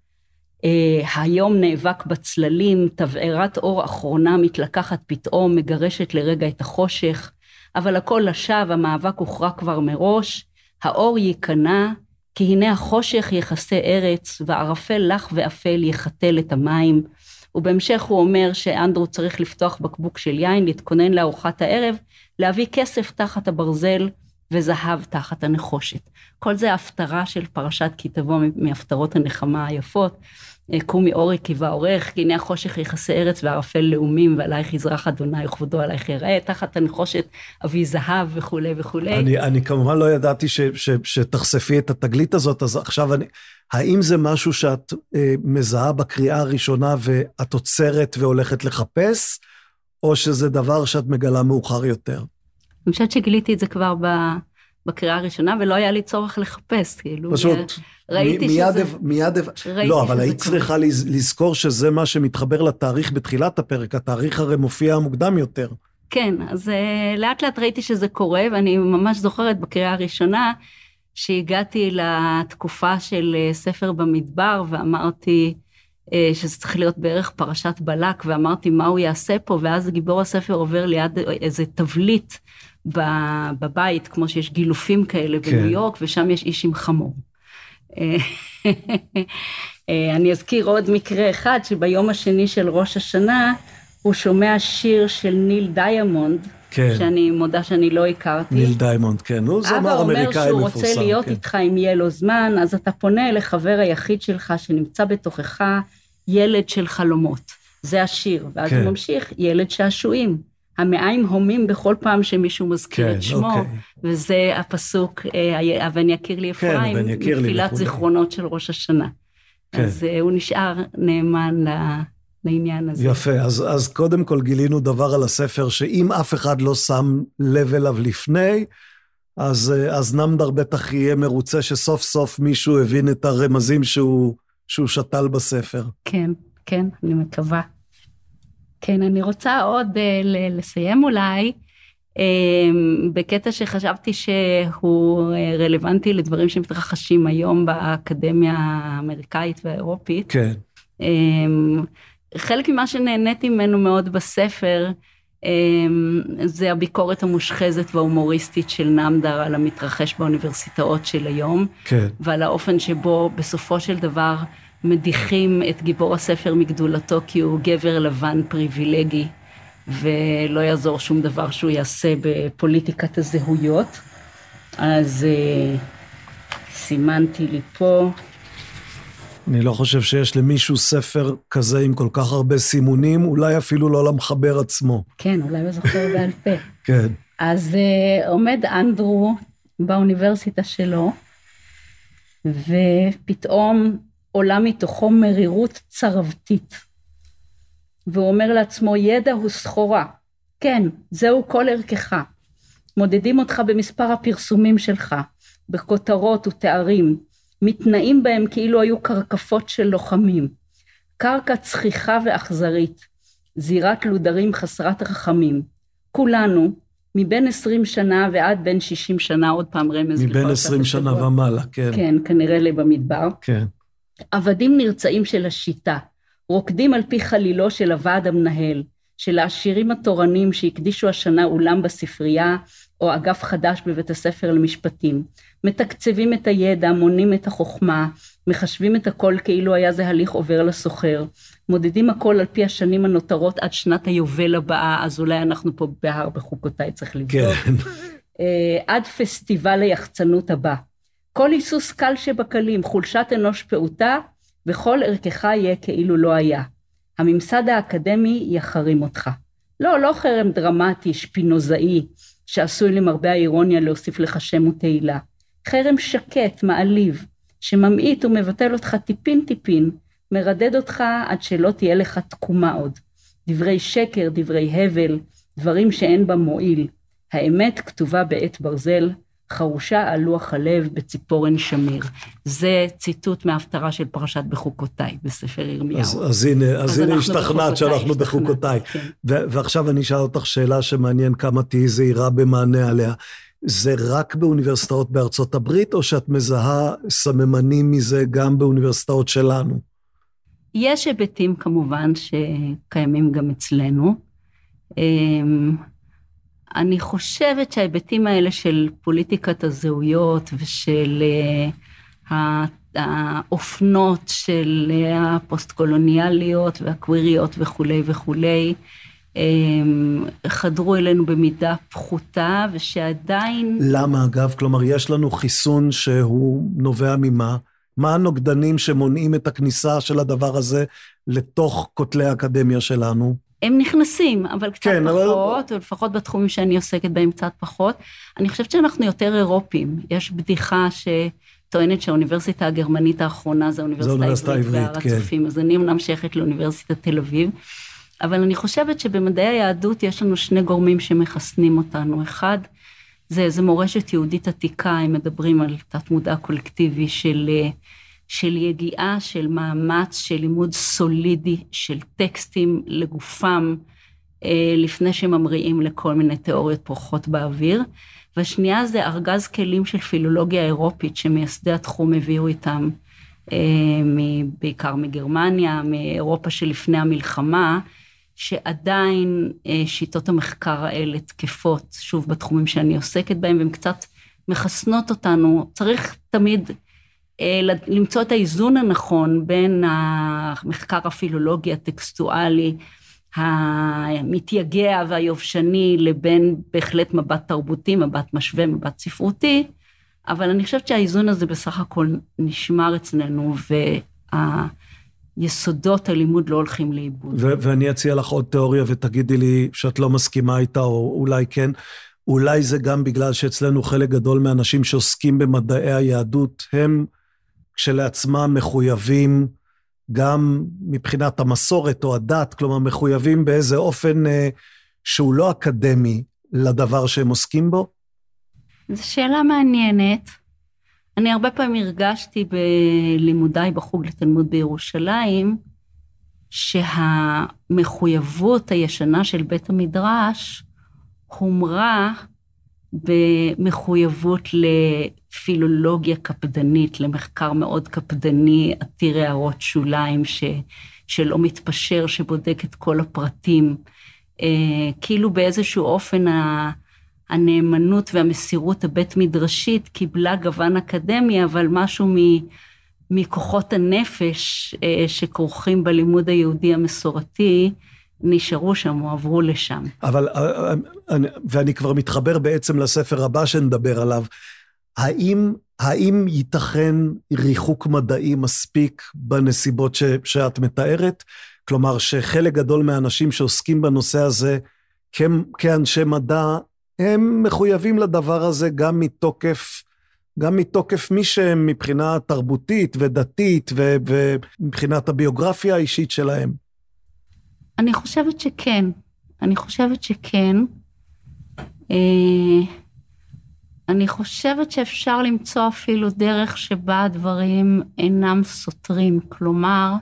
אה, היום נאבק בצללים, תבערת אור אחרונה מתלקחת פתאום, מגרשת לרגע את החושך, אבל הכל לשווא, המאבק הוכרע כבר מראש, האור ייכנע, כי הנה החושך יכסה ארץ, וערפל לח ואפל יחתל את המים. ובהמשך הוא אומר שאנדרו צריך לפתוח בקבוק של יין, להתכונן לארוחת הערב, להביא כסף תחת הברזל וזהב תחת הנחושת. כל זה ההפטרה של פרשת כי תבוא מהפטרות הנחמה היפות. אה, קומי אורי כי בעורך, כי הנה החושך יכסה ארץ וערפל לאומים, ועלייך יזרח אדוני וכבודו עלייך יראה, תחת הנחושת אביא זהב וכולי וכולי. אני, אני כמובן לא ידעתי ש, ש, שתחשפי את התגלית הזאת, אז עכשיו אני... האם זה משהו שאת אה, מזהה בקריאה הראשונה ואת עוצרת והולכת לחפש, או שזה דבר שאת מגלה מאוחר יותר? אני חושבת שגיליתי את זה כבר ב, בקריאה הראשונה, ולא היה לי צורך לחפש, כאילו. פשוט, ראיתי מ- מיד, שזה... מיד, ראיתי לא, אבל היית. צריכה לז- לזכור שזה מה שמתחבר לתאריך בתחילת הפרק, התאריך הרי מופיע מוקדם יותר. כן, אז uh, לאט לאט ראיתי שזה קורה, ואני ממש זוכרת בקריאה הראשונה, שהגעתי לתקופה של uh, ספר במדבר, ואמרתי uh, שזה צריך להיות בערך פרשת בלק, ואמרתי מה הוא יעשה פה, ואז גיבור הספר עובר ליד איזה תבליט בבית, כמו שיש גילופים כאלה כן. בניו יורק, ושם יש איש עם חמור. אה, אה, אני אזכיר עוד מקרה אחד, שביום השני של ראש השנה, הוא שומע שיר של ניל דיימונד, כן. שאני מודה שאני לא הכרתי. ניל דיימונד, כן. הוא אבא זמר אומר אמריקאי שהוא מפורסם. רוצה להיות כן. איתך אם יהיה לו זמן, אז אתה פונה לחבר היחיד שלך שנמצא בתוכך, ילד של חלומות. זה השיר. ואז כן. הוא ממשיך, ילד שעשועים. המעיים הומים בכל פעם שמישהו מזכיר כן, את שמו, אוקיי. וזה הפסוק, אה, הבן יקיר לי כן, אפרים, לי מתפילת. זיכרונות של ראש השנה. כן. אז אה, הוא נשאר נאמן ל- לעניין הזה. יפה, אז, אז קודם כל גילינו דבר על הספר שאם אף אחד לא שם לב אליו לפני, אז, אה, אז נמדר בטח יהיה מרוצה שסוף סוף מישהו הבין את הרמזים שהוא, שהוא שתל בספר. כן, כן, אני מקווה. כן, אני רוצה עוד uh, ל- לסיים אולי, um, בקטע שחשבתי שהוא uh, רלוונטי לדברים שמתרחשים היום באקדמיה האמריקאית והאירופית. כן, Um, חלק ממה שנהניתי ממנו מאוד בספר, um, זה הביקורת המושחזת וההומוריסטית של נמדר על המתרחש באוניברסיטאות של היום. כן, ועל האופן שבו בסופו של דבר מדיחים את גיבור הספר מגדולתו כי הוא גבר לבן פריבילגי, ולא יעזור שום דבר שהוא יעשה בפוליטיקת הזהויות. אז אה, סימנתי לי פה, אני לא חושב שיש למישהו ספר כזה עם כל כך הרבה סימונים, אולי אפילו לא למחבר עצמו. כן, אולי הוא זוכר בעל פה. [LAUGHS] כן, אז אה, עומד אנדרו באוניברסיטה שלו, ופתאום עולה מתוכו מרירות צרבתית. והוא אומר לעצמו, ידע הוא סחורה. כן, זהו כל ערכך. מודדים אותך במספר הפרסומים שלך, בכותרות ותארים, מתנאים בהם כאילו היו קרקפות של לוחמים. קרקע צחיחה ואכזרית, זירת לודרים חסרת רחמים. כולנו, מבין 20 שנה ועד בין 60 שנה, עוד פעם רמז מבין לפרשת 20 שנה. ומעלה, כן. כן, כנראה לבמדבר. כן. עבדים נרצעים של השיטה, רוקדים על פי חלילו של הוועד המנהל, של העשירים התורנים שהקדישו השנה אולם בספרייה, או אגף חדש בבית הספר למשפטים. מתקצבים את הידע, מונים את החוכמה, מחשבים את הכל כאילו היה זה הליך עובר לסוחר, מודדים הכל על פי השנים הנותרות עד שנת היובל הבאה, אז אולי אנחנו פה בהר בחוקותיי, צריך לבדוק. כן, אה, עד פסטיבל היחצנות הבא. כל היסוס קל שבקלים, חולשת אנוש פעוטה, וכל ערכך יהיה כאילו לא היה. הממסד האקדמי יחרים אותך. לא, לא חרם דרמטי, שפינוזאי, שעשוי למרבה האירוניה להוסיף לך שם ותהילה. חרם שקט, מעליב, שממעיט ומבטל אותך טיפין טיפין, מרדד אותך עד שלא תהיה לך תקומה עוד. דברי שקר, דברי הבל, דברים שאין בה מועיל. האמת כתובה בעט ברזל, חרושה על לוח הלב בציפורן שמיר. זה ציטוט מההפטרה של פרשת בחוקותיי בספר ירמיהו. אז, אז הנה, אז אז הנה השתכנעת שאנחנו בחוקותיי. כן. ועכשיו אני אשאל אותך שאלה שמעניין כמה תהיי זהירה במענה עליה. זה רק באוניברסיטאות בארצות הברית, או שאת מזהה סממנים מזה גם באוניברסיטאות שלנו? יש היבטים כמובן שקיימים גם אצלנו. אני חושבת שההיבטים האלה של פוליטיקת הזהויות ושל אה, האופנות של הפוסט-קולוניאליות והקוויריות וכולי וכולי, חדרו אלינו במידה פחותה ושעדיין... למה אגב? כלומר, יש לנו חיסון שהוא נובע ממה? מה הנוגדנים שמונעים את הכניסה של הדבר הזה לתוך כותלי האקדמיה שלנו? הם נכנסים, אבל קצת כן, פחות, אבל... לפחות בתחומים שאני עוסקת בהם קצת פחות. אני חושבת שאנחנו יותר אירופים. יש בדיחה שטוענת שהאוניברסיטה הגרמנית האחרונה זה האוניברסיטה העברית והר הצופים, כן. אז אני אמנם שייכת לאוניברסיטת תל אביב, אבל אני חושבת שבמדעי היהדות יש לנו שני גורמים שמחסנים אותנו. אחד, זה איזה מורשת יהודית עתיקה, הם מדברים על תת מודע קולקטיבי של, של יגיעה, של מאמץ, של לימוד סולידי, של טקסטים לגופם, אה, לפני שממריאים לכל מיני תיאוריות פורחות באוויר. והשנייה זה ארגז כלים של פילולוגיה אירופית שמייסדי התחום הביאו איתם, אה, בעיקר מגרמניה, מאירופה שלפני המלחמה, שעדיין אה, שיטות המחקר האלה תקפות, שוב, בתחומים שאני עוסקת בהם, והן קצת מחסנות אותנו. צריך תמיד למצוא את האיזון הנכון בין המחקר הפילולוגי הטקסטואלי, המתייגע והיובשני, לבין בהחלט מבט תרבותי, מבט משווה, מבט ספרותי, אבל אני חושבת שהאיזון הזה בסך הכל נשמר אצלנו, וה... יסודות הלימוד לא הולכים לאיבוד. ואני אציע לך עוד תיאוריה ותגידי לי שאת לא מסכימה איתה, או אולי כן. אולי זה גם בגלל שאצלנו חלק גדול מהאנשים שעוסקים במדעי היהדות, הם כשלעצמם מחויבים גם מבחינת המסורת או הדת, כלומר מחויבים באיזה אופן אה, שהוא לא אקדמי לדבר שהם עוסקים בו? זו שאלה מעניינת. אני הרבה פעמים הרגשתי בלימודיי בחוג לתלמוד בירושלים, שהמחויבות הישנה של בית המדרש הומרה במחויבות לפילולוגיה קפדנית, למחקר מאוד קפדני, עתיר הערות שוליים, ש, שלא מתפשר, שבודק את כל הפרטים. אה, כאילו באיזשהו אופן ה... הנאמנות והמסירות הבית מדרשית קיבלה גוון אקדמי, אבל משהו מ, מכוחות הנפש אה, שכרוכים בלימוד היהודי המסורתי, נשארו שם או עברו לשם. אבל, אה, אה, ואני כבר מתחבר בעצם לספר הבא שנדבר עליו, האם, האם ייתכן ריחוק מדעי מספיק בנסיבות ש, שאת מתארת? כלומר, שחלק גדול מהאנשים שעוסקים בנושא הזה כאנשי מדע, הם מחויבים לדבר הזה גם מתוקף, גם מתוקף מי שהם מבחינה תרבותית ודתית ומבחינת הביוגרפיה האישית שלהם. אני חושבת שכן. אני חושבת שכן. אה, אני חושבת שאפשר למצוא אפילו דרך שבה הדברים אינם סותרים. כלומר,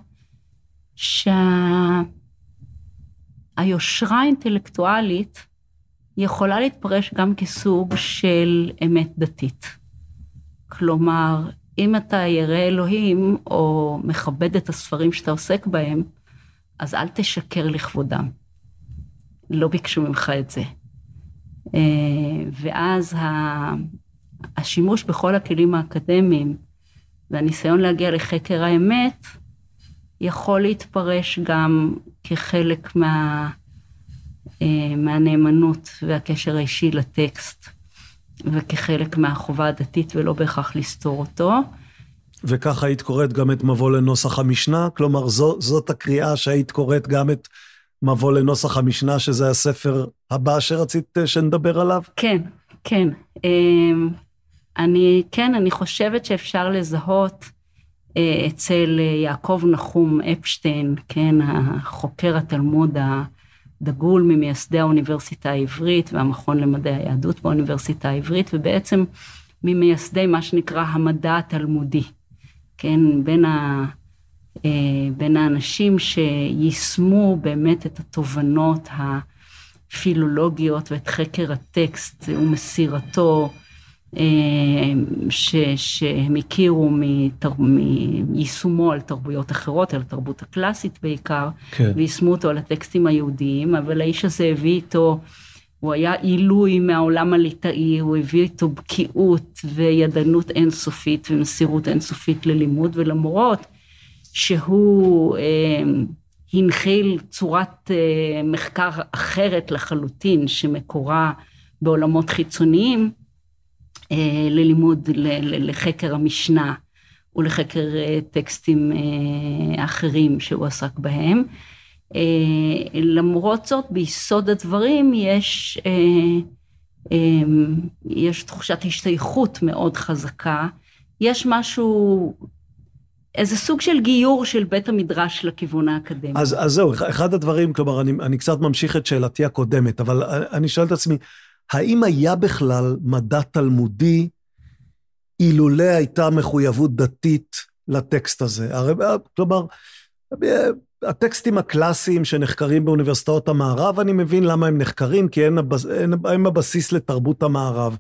שהיושרה האינטלקטואלית יכולה להתפרש גם כסוג של אמת דתית. כלומר, אם אתה ירא אלוהים או מכבד את הספרים שאתה עוסק בהם, אז אל תשקר לכבודם. לא ביקשו ממך את זה. אה, ואז השימוש בכל הכלים האקדמיים והניסיון להגיע לחקר האמת יכול להתפרש גם כחלק מה... אה, מהנאמנות והקשר האישי לטקסט, וכחלק מהחובה הדתית ולא בהכרח לסתור אותו. וככה היית קוראת גם את מבוא לנוסח המשנה? כלומר, זו, זאת הקריאה שהיית קוראת גם את מבוא לנוסח המשנה, שזה הספר הבא שרצית אה, שנדבר עליו? כן, כן. אמ, אני, כן, אני חושבת שאפשר לזהות אה, אצל יעקב נחום אפשטיין, כן, החוקר התלמוד דגול ממייסדי האוניברסיטה העברית והמכון למדעי היהדות באוניברסיטה העברית, ובעצם ממייסדי מה שנקרא המדע התלמודי, כן, בין, ה, אה, בין האנשים שיישמו באמת את התובנות הפילולוגיות ואת חקר הטקסט ומסירתו, אה, ש, שהם הכירו מתר, מיישומו על תרבויות אחרות, על התרבות הקלאסית בעיקר, כן. ויישמו אותו על הטקסטים היהודיים, אבל האיש הזה הביא איתו הוא היה עילוי מהעולם הליטאי, הוא הביא איתו בקיאות וידענות אינסופית ומסירות אינסופית ללימוד, ולמרות שהוא אה, הנחיל צורת אה, מחקר אחרת לחלוטין, שמקורה בעולמות חיצוניים, אה, ללימוד, ל, לחקר המשנה ולחקר אה, טקסטים אה, אחרים שהוא עסק בהם. אה, למרות זאת, ביסוד הדברים יש, אה, אה, יש תחושת השתייכות מאוד חזקה. יש משהו, איזה סוג של גיור של בית המדרש לכיוון האקדמי. אז, אז זהו, אחד הדברים, כלומר, אני, אני קצת ממשיך את שאלתי הקודמת, אבל אני שואל את עצמי, האם היה בכלל מדע תלמודי אילולא הייתה מחויבות דתית לטקסט הזה? הרי, כלומר, הטקסטים הקלאסיים שנחקרים באוניברסיטאות המערב, אני מבין למה הם נחקרים, כי הם, הבס... הם הבסיס לתרבות המערב.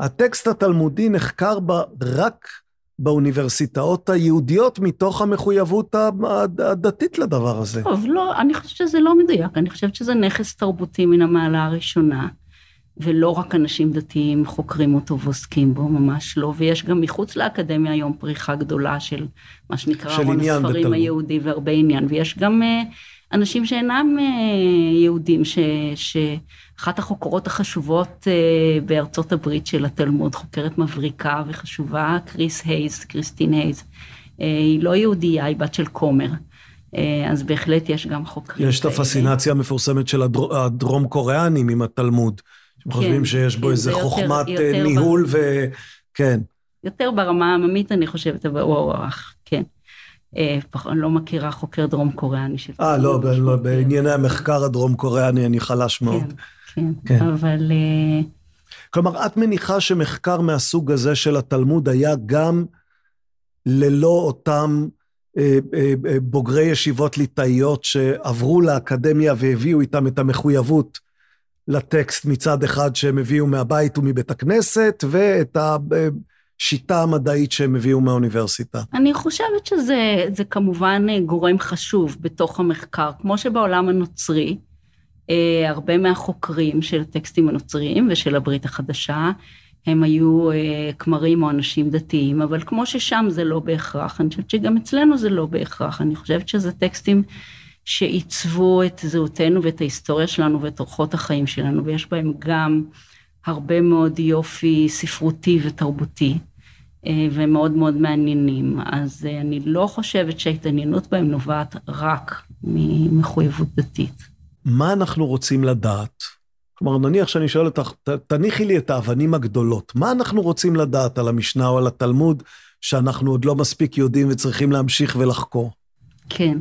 הטקסט התלמודי נחקר ב... רק באוניברסיטאות היהודיות מתוך המחויבות הדתית לדבר הזה. טוב, לא, אני חושבת שזה לא מדויק, אני חושבת שזה נכס תרבותי מן המעלה הראשונה. ולא רק אנשים דתיים חוקרים אותו ועוסקים בו, ממש לא, ויש גם מחוץ לאקדמיה היום פריחה גדולה של מה שנקרא ארון הספרים בתלמוד. היהודי והרבה עניין, ויש גם uh, אנשים שאינם uh, יהודים, ש, שאחת החוקרות החשובות uh, בארצות הברית של התלמוד, חוקרת מבריקה וחשובה, קריס הייז, קריסטין הייז, uh, היא לא יהודייה, היא בת של כומר. אז בהחלט יש גם חוקרים. יש את הפסינציה המפורסמת של הדרום קוריאנים עם התלמוד. אתם כן, חושבים שיש בו כן, איזה חוכמת יותר, יותר ניהול ב... ו... כן. יותר ברמה העממית, אני חושבת, אבל הוא אח, כן. אה, לא מכירה חוקר דרום קוריאני. אה, לא, ב- לא בענייני המחקר הדרום קוריאני אני חלש כן, מאוד. כן, כן, כן. אבל... אה, כלומר, את מניחה שמחקר מהסוג הזה של התלמוד היה גם ללא אותם אה, אה, אה, בוגרי ישיבות ליטאיות שעברו לאקדמיה והביאו איתם את המחויבות לטקסט מצד אחד שהם הביאו מהבית ומבית הכנסת, ואת השיטה המדעית שהם הביאו מהאוניברסיטה. אני חושבת שזה כמובן גורם חשוב בתוך המחקר, כמו שבעולם הנוצרי, אה, הרבה מהחוקרים של הטקסטים הנוצריים ושל הברית החדשה, הם היו אה, כמרים או אנשים דתיים, אבל כמו ששם זה לא בהכרח, אני חושבת שגם אצלנו זה לא בהכרח, אני חושבת שזה טקסטים שעיצבו את זהותנו ואת ההיסטוריה שלנו ואת אורחות החיים שלנו, ויש בהם גם הרבה מאוד יופי ספרותי ותרבותי, אה, והם מאוד מאוד מעניינים. אז אה, אני לא חושבת שההתעניינות בהם נובעת רק ממחויבות דתית. מה אנחנו רוצים לדעת? כלומר, נניח שאני שואל אותך, תניחי לי את האבנים הגדולות. מה אנחנו רוצים לדעת על המשנה או על התלמוד, שאנחנו עוד לא מספיק יודעים וצריכים להמשיך ולחקור? כן.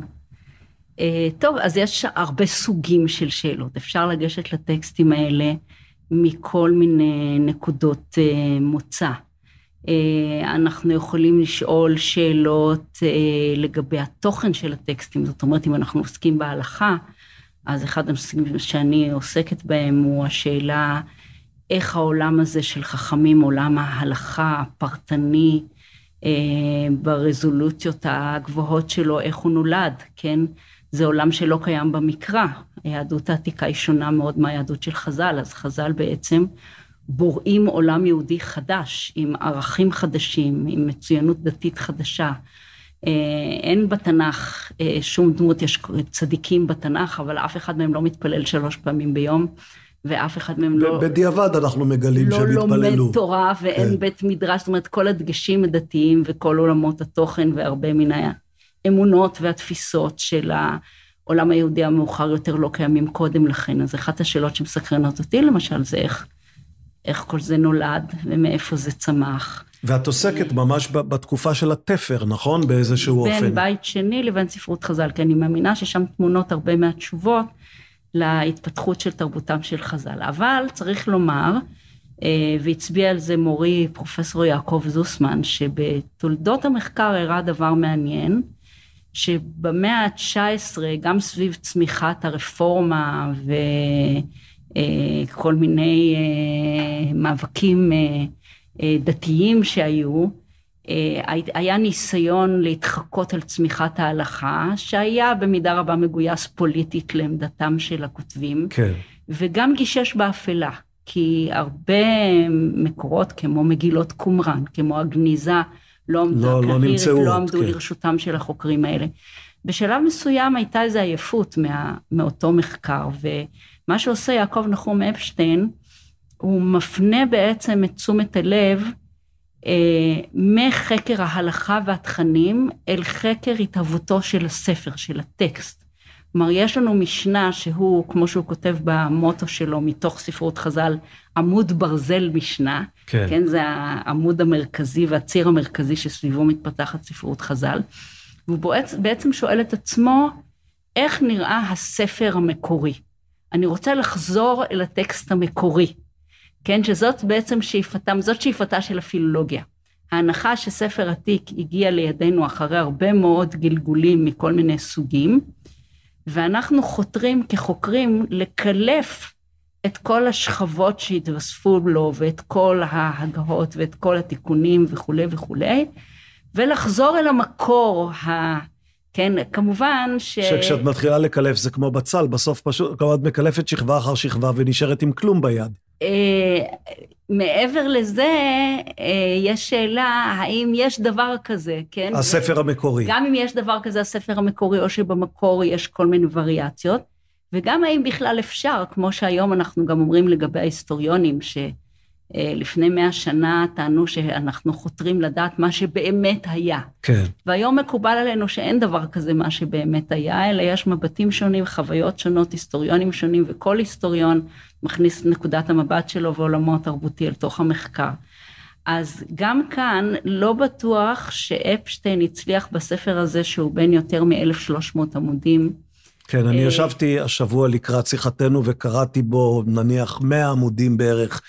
אה, טוב, אז יש הרבה סוגים של שאלות. אפשר לגשת לטקסטים האלה מכל מיני נקודות אה, מוצא. אה, אנחנו יכולים לשאול שאלות לגבי התוכן של הטקסטים, זאת אומרת, אם אנחנו עוסקים בהלכה, אז אחד הנושאים שאני עוסקת בהם הוא השאלה איך העולם הזה של חכמים, עולם ההלכה הפרטני, ברזולוציות הגבוהות שלו, איך הוא נולד, כן? זה עולם שלא קיים במקרא. היהדות העתיקה היא שונה מאוד מהיהדות של חז"ל, אז חז"ל בעצם בוראים עולם יהודי חדש, עם ערכים חדשים, עם מצוינות דתית חדשה. אה, אין בתנ"ך אה, שום דמות, יש צדיקים בתנ"ך, אבל אף אחד מהם לא מתפלל שלוש פעמים ביום, ואף אחד מהם לא... בדיעבד אנחנו מגלים לא שהם התפללו. לא לומד תורה ואין כן. בית מדרש, זאת אומרת, כל הדגשים הדתיים וכל עולמות התוכן והרבה מן האמונות והתפיסות של העולם היהודי המאוחר יותר לא קיימים קודם לכן. אז אחת השאלות שמסקרנות אותי למשל זה איך, איך כל זה נולד ומאיפה זה צמח. ואת עוסקת ממש בתקופה של התפר, נכון? באיזשהו בין אופן. בין בית שני לבין ספרות חז"ל, כי אני מאמינה ששם תמונות הרבה מהתשובות, להתפתחות של תרבותם של חז"ל. אבל צריך לומר, אה, והצביע על זה מורי פרופסור יעקב זוסמן, שבתולדות המחקר הראה דבר מעניין, שבמאה ה-19, גם סביב צמיחת הרפורמה וכל אה, מיני אה, מאבקים דתיים שהיו, היה ניסיון להתחקות על צמיחת ההלכה, שהיה במידה רבה מגויס פוליטית לעמדתם של הכותבים, כן. וגם גישש באפלה. כי הרבה מקורות, כמו מגילות קומראן, כמו הגניזה, לא עמדה לא, לא נמצאו, לא עמדו כן. לרשותם של החוקרים האלה. בשלב מסוים הייתה איזו עייפות מה, מאותו מחקר, ומה שעושה יעקב נחום אפשטיין, הוא מפנה בעצם את תשומת הלב אה, מחקר ההלכה והתכנים אל חקר התהוותו של הספר, של הטקסט. כלומר, יש לנו משנה שהוא, כמו שהוא כותב במוטו שלו, מתוך ספרות חז"ל, עמוד ברזל משנה. כן. כן, זה העמוד המרכזי והציר המרכזי שסביבו מתפתחת ספרות חז"ל. והוא בעצם שואל את עצמו, איך נראה הספר המקורי? אני רוצה לחזור אל הטקסט המקורי, כן, שזאת בעצם שאיפתם, זאת שאיפתה של הפילולוגיה. ההנחה שספר עתיק הגיע לידינו אחרי הרבה מאוד גלגולים מכל מיני סוגים, ואנחנו חותרים כחוקרים לקלף את כל השכבות שהתווספו לו ואת כל ההגהות ואת כל התיקונים וכולי וכולי, ולחזור אל המקור ה... כן, כמובן ש... שכשאת מתחילה לקלף זה כמו בצל, בסוף פשוט, כלומר את מקלפת שכבה אחר שכבה ונשארת עם כלום ביד. אה, מעבר לזה, אה, יש שאלה, האם יש דבר כזה, כן? הספר המקורי. גם אם יש דבר כזה, הספר המקורי, או שבמקור יש כל מיני וריאציות, וגם האם בכלל אפשר, כמו שהיום אנחנו גם אומרים לגבי ההיסטוריונים, שלפני מאה שנה טענו שאנחנו חותרים לדעת מה שבאמת היה. כן. והיום מקובל עלינו שאין דבר כזה מה שבאמת היה, אלא יש מבטים שונים, חוויות שונות, היסטוריונים שונים, וכל היסטוריון מכניס את נקודת המבט שלו ועולמו התרבותי אל תוך המחקר. אז גם כאן לא בטוח שאפשטיין הצליח בספר הזה, שהוא בן יותר מ-1300 עמודים. כן, אני ישבתי השבוע לקראת שיחתנו וקראתי בו נניח 100 עמודים בערך,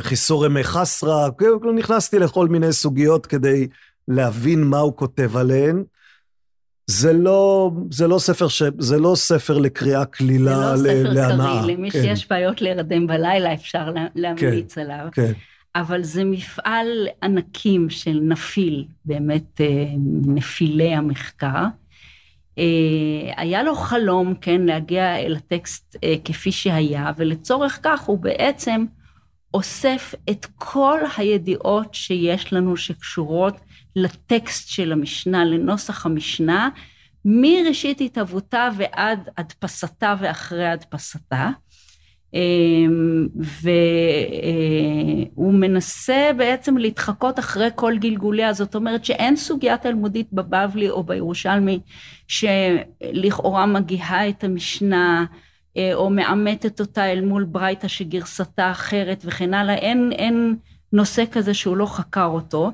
חיסור ימי חסרה, נכנסתי לכל מיני סוגיות כדי להבין מה הוא כותב עליהן. זה לא, זה לא ספר ש... זה לא ספר לקריאה קלילה, זה לא ספר להנאה. קריא, למי כן. שיש בעיות להירדם בלילה אפשר להמליץ כן, עליו. כן. אבל זה מפעל ענקים של נפיל, באמת נפילי המחקר. היה לו חלום, כן, להגיע אל הטקסט כפי שהיה, ולצורך כך הוא בעצם אוסף את כל הידיעות שיש לנו שקשורות לטקסט של המשנה, לנוסח המשנה, מראשית התהוותה ועד הדפסתה ואחרי הדפסתה. והוא מנסה בעצם להתחקות אחרי כל גלגוליה, זאת אומרת שאין סוגיה תלמודית בבבלי או בירושלמי שלכאורה מגיהה את המשנה או מאמתת אותה אל מול ברייתא שגרסתה אחרת וכן הלאה, אין, אין נושא כזה שהוא לא חקר אותו.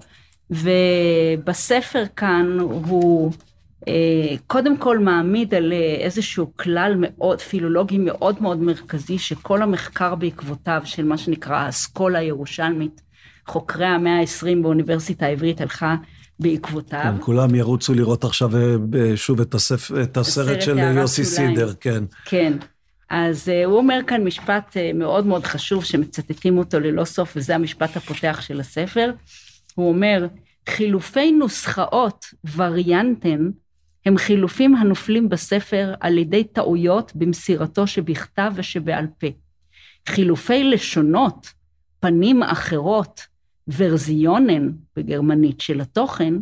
ובספר כאן הוא קודם כל מעמיד על איזשהו כלל מאוד, פילולוגי מאוד מאוד מרכזי, שכל המחקר בעקבותיו של מה שנקרא האסכולה הירושלמית, חוקרי המאה ה-20 באוניברסיטה העברית הלכה בעקבותיו. כן, כולם ירוצו לראות עכשיו שוב את, הספ... את הסרט של יוסי סידר, כן. כן. אז הוא אומר כאן משפט מאוד מאוד חשוב שמצטטים אותו ללא סוף, וזה המשפט הפותח של הספר. הוא אומר, חילופי נוסחאות, וריאנטן, הם חילופים הנופלים בספר על ידי טעויות במסירתו שבכתב ושבעל פה. חילופי לשונות, פנים אחרות, ורזיונן בגרמנית של התוכן,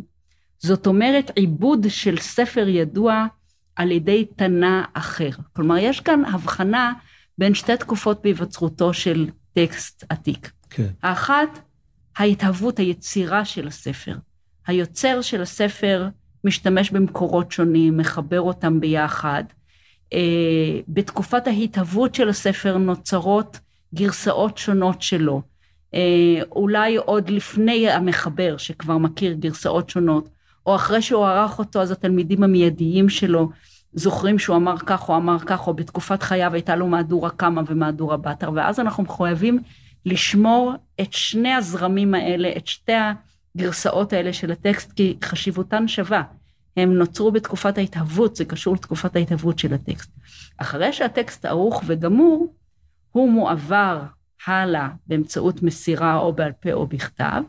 זאת אומרת עיבוד של ספר ידוע על ידי תנא אחר. כלומר, יש כאן הבחנה בין שתי תקופות בהיווצרותו של טקסט עתיק. כן. האחת, ההתהוות, היצירה של הספר. היוצר של הספר משתמש במקורות שונים, מחבר אותם ביחד. בתקופת ההתהוות של הספר נוצרות גרסאות שונות שלו. אולי עוד לפני המחבר, שכבר מכיר גרסאות שונות, או אחרי שהוא ערך אותו, אז התלמידים המיידיים שלו זוכרים שהוא אמר כך או אמר כך, או בתקופת חייו הייתה לו מהדורה קמא ומהדורה בתר, ואז אנחנו מחויבים לשמור את שני הזרמים האלה, את שתי הגרסאות האלה של הטקסט, כי חשיבותן שווה. הם נוצרו בתקופת ההתהוות, זה קשור לתקופת ההתהוות של הטקסט. אחרי שהטקסט ערוך וגמור, הוא מועבר הלאה באמצעות מסירה או בעל פה או בכתב,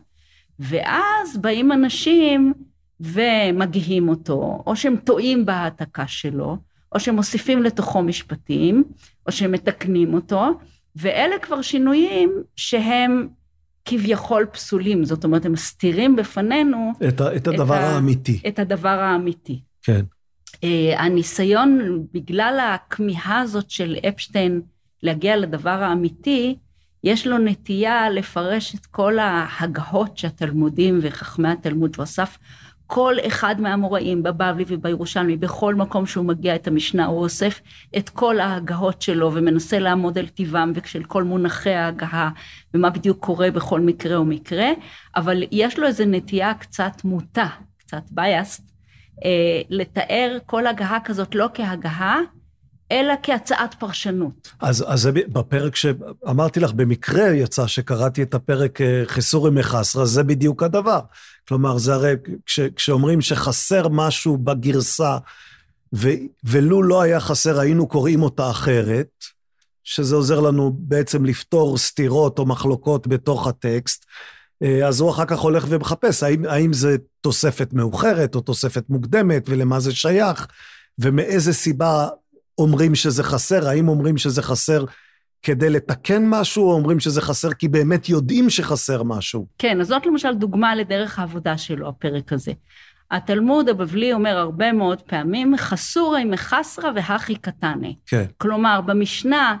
ואז באים אנשים ומגיהים אותו, או שהם טועים בהעתקה שלו, או שהם מוסיפים לתוכו משפטים, או שהם מתקנים אותו, ואלה כבר שינויים שהם כביכול פסולים, זאת אומרת, הם מסתירים בפנינו... את, ה, את הדבר את האמיתי. ה, את הדבר האמיתי. כן. Uh, הניסיון, בגלל הכמיהה הזאת של אפשטיין להגיע לדבר האמיתי, יש לו נטייה לפרש את כל ההגהות שהתלמודים וחכמי התלמוד שהוא אסף כל אחד מהאמוראים, בבבלי ובירושלמי, בכל מקום שהוא מגיע את המשנה, הוא אוסף את כל ההגהות שלו ומנסה לעמוד על טיבם ושל כל מונחי ההגהה, ומה בדיוק קורה בכל מקרה ומקרה, אבל יש לו איזו נטייה קצת מוטה, קצת biased, אה, לתאר כל הגהה כזאת לא כהגהה, אלא כהצעת פרשנות. אז, אז בפרק שאמרתי לך, במקרה יצא שקראתי את הפרק אה, חיסורי מחסרה, זה בדיוק הדבר. כלומר, זה הרי כש, כשאומרים שחסר משהו בגרסה, ו, ולו לא היה חסר, היינו קוראים אותה אחרת, שזה עוזר לנו בעצם לפתור סתירות או מחלוקות בתוך הטקסט, אה, אז הוא אחר כך הולך ומחפש האם, האם זה תוספת מאוחרת או תוספת מוקדמת ולמה זה שייך, ומאיזה סיבה אומרים שזה חסר, האם אומרים שזה חסר כדי לתקן משהו, או אומרים שזה חסר כי באמת יודעים שחסר משהו? כן, אז זאת למשל דוגמה לדרך העבודה שלו, הפרק הזה. התלמוד הבבלי אומר הרבה מאוד פעמים, חסורי מחסרא והכי קטני. כן. כלומר, במשנה,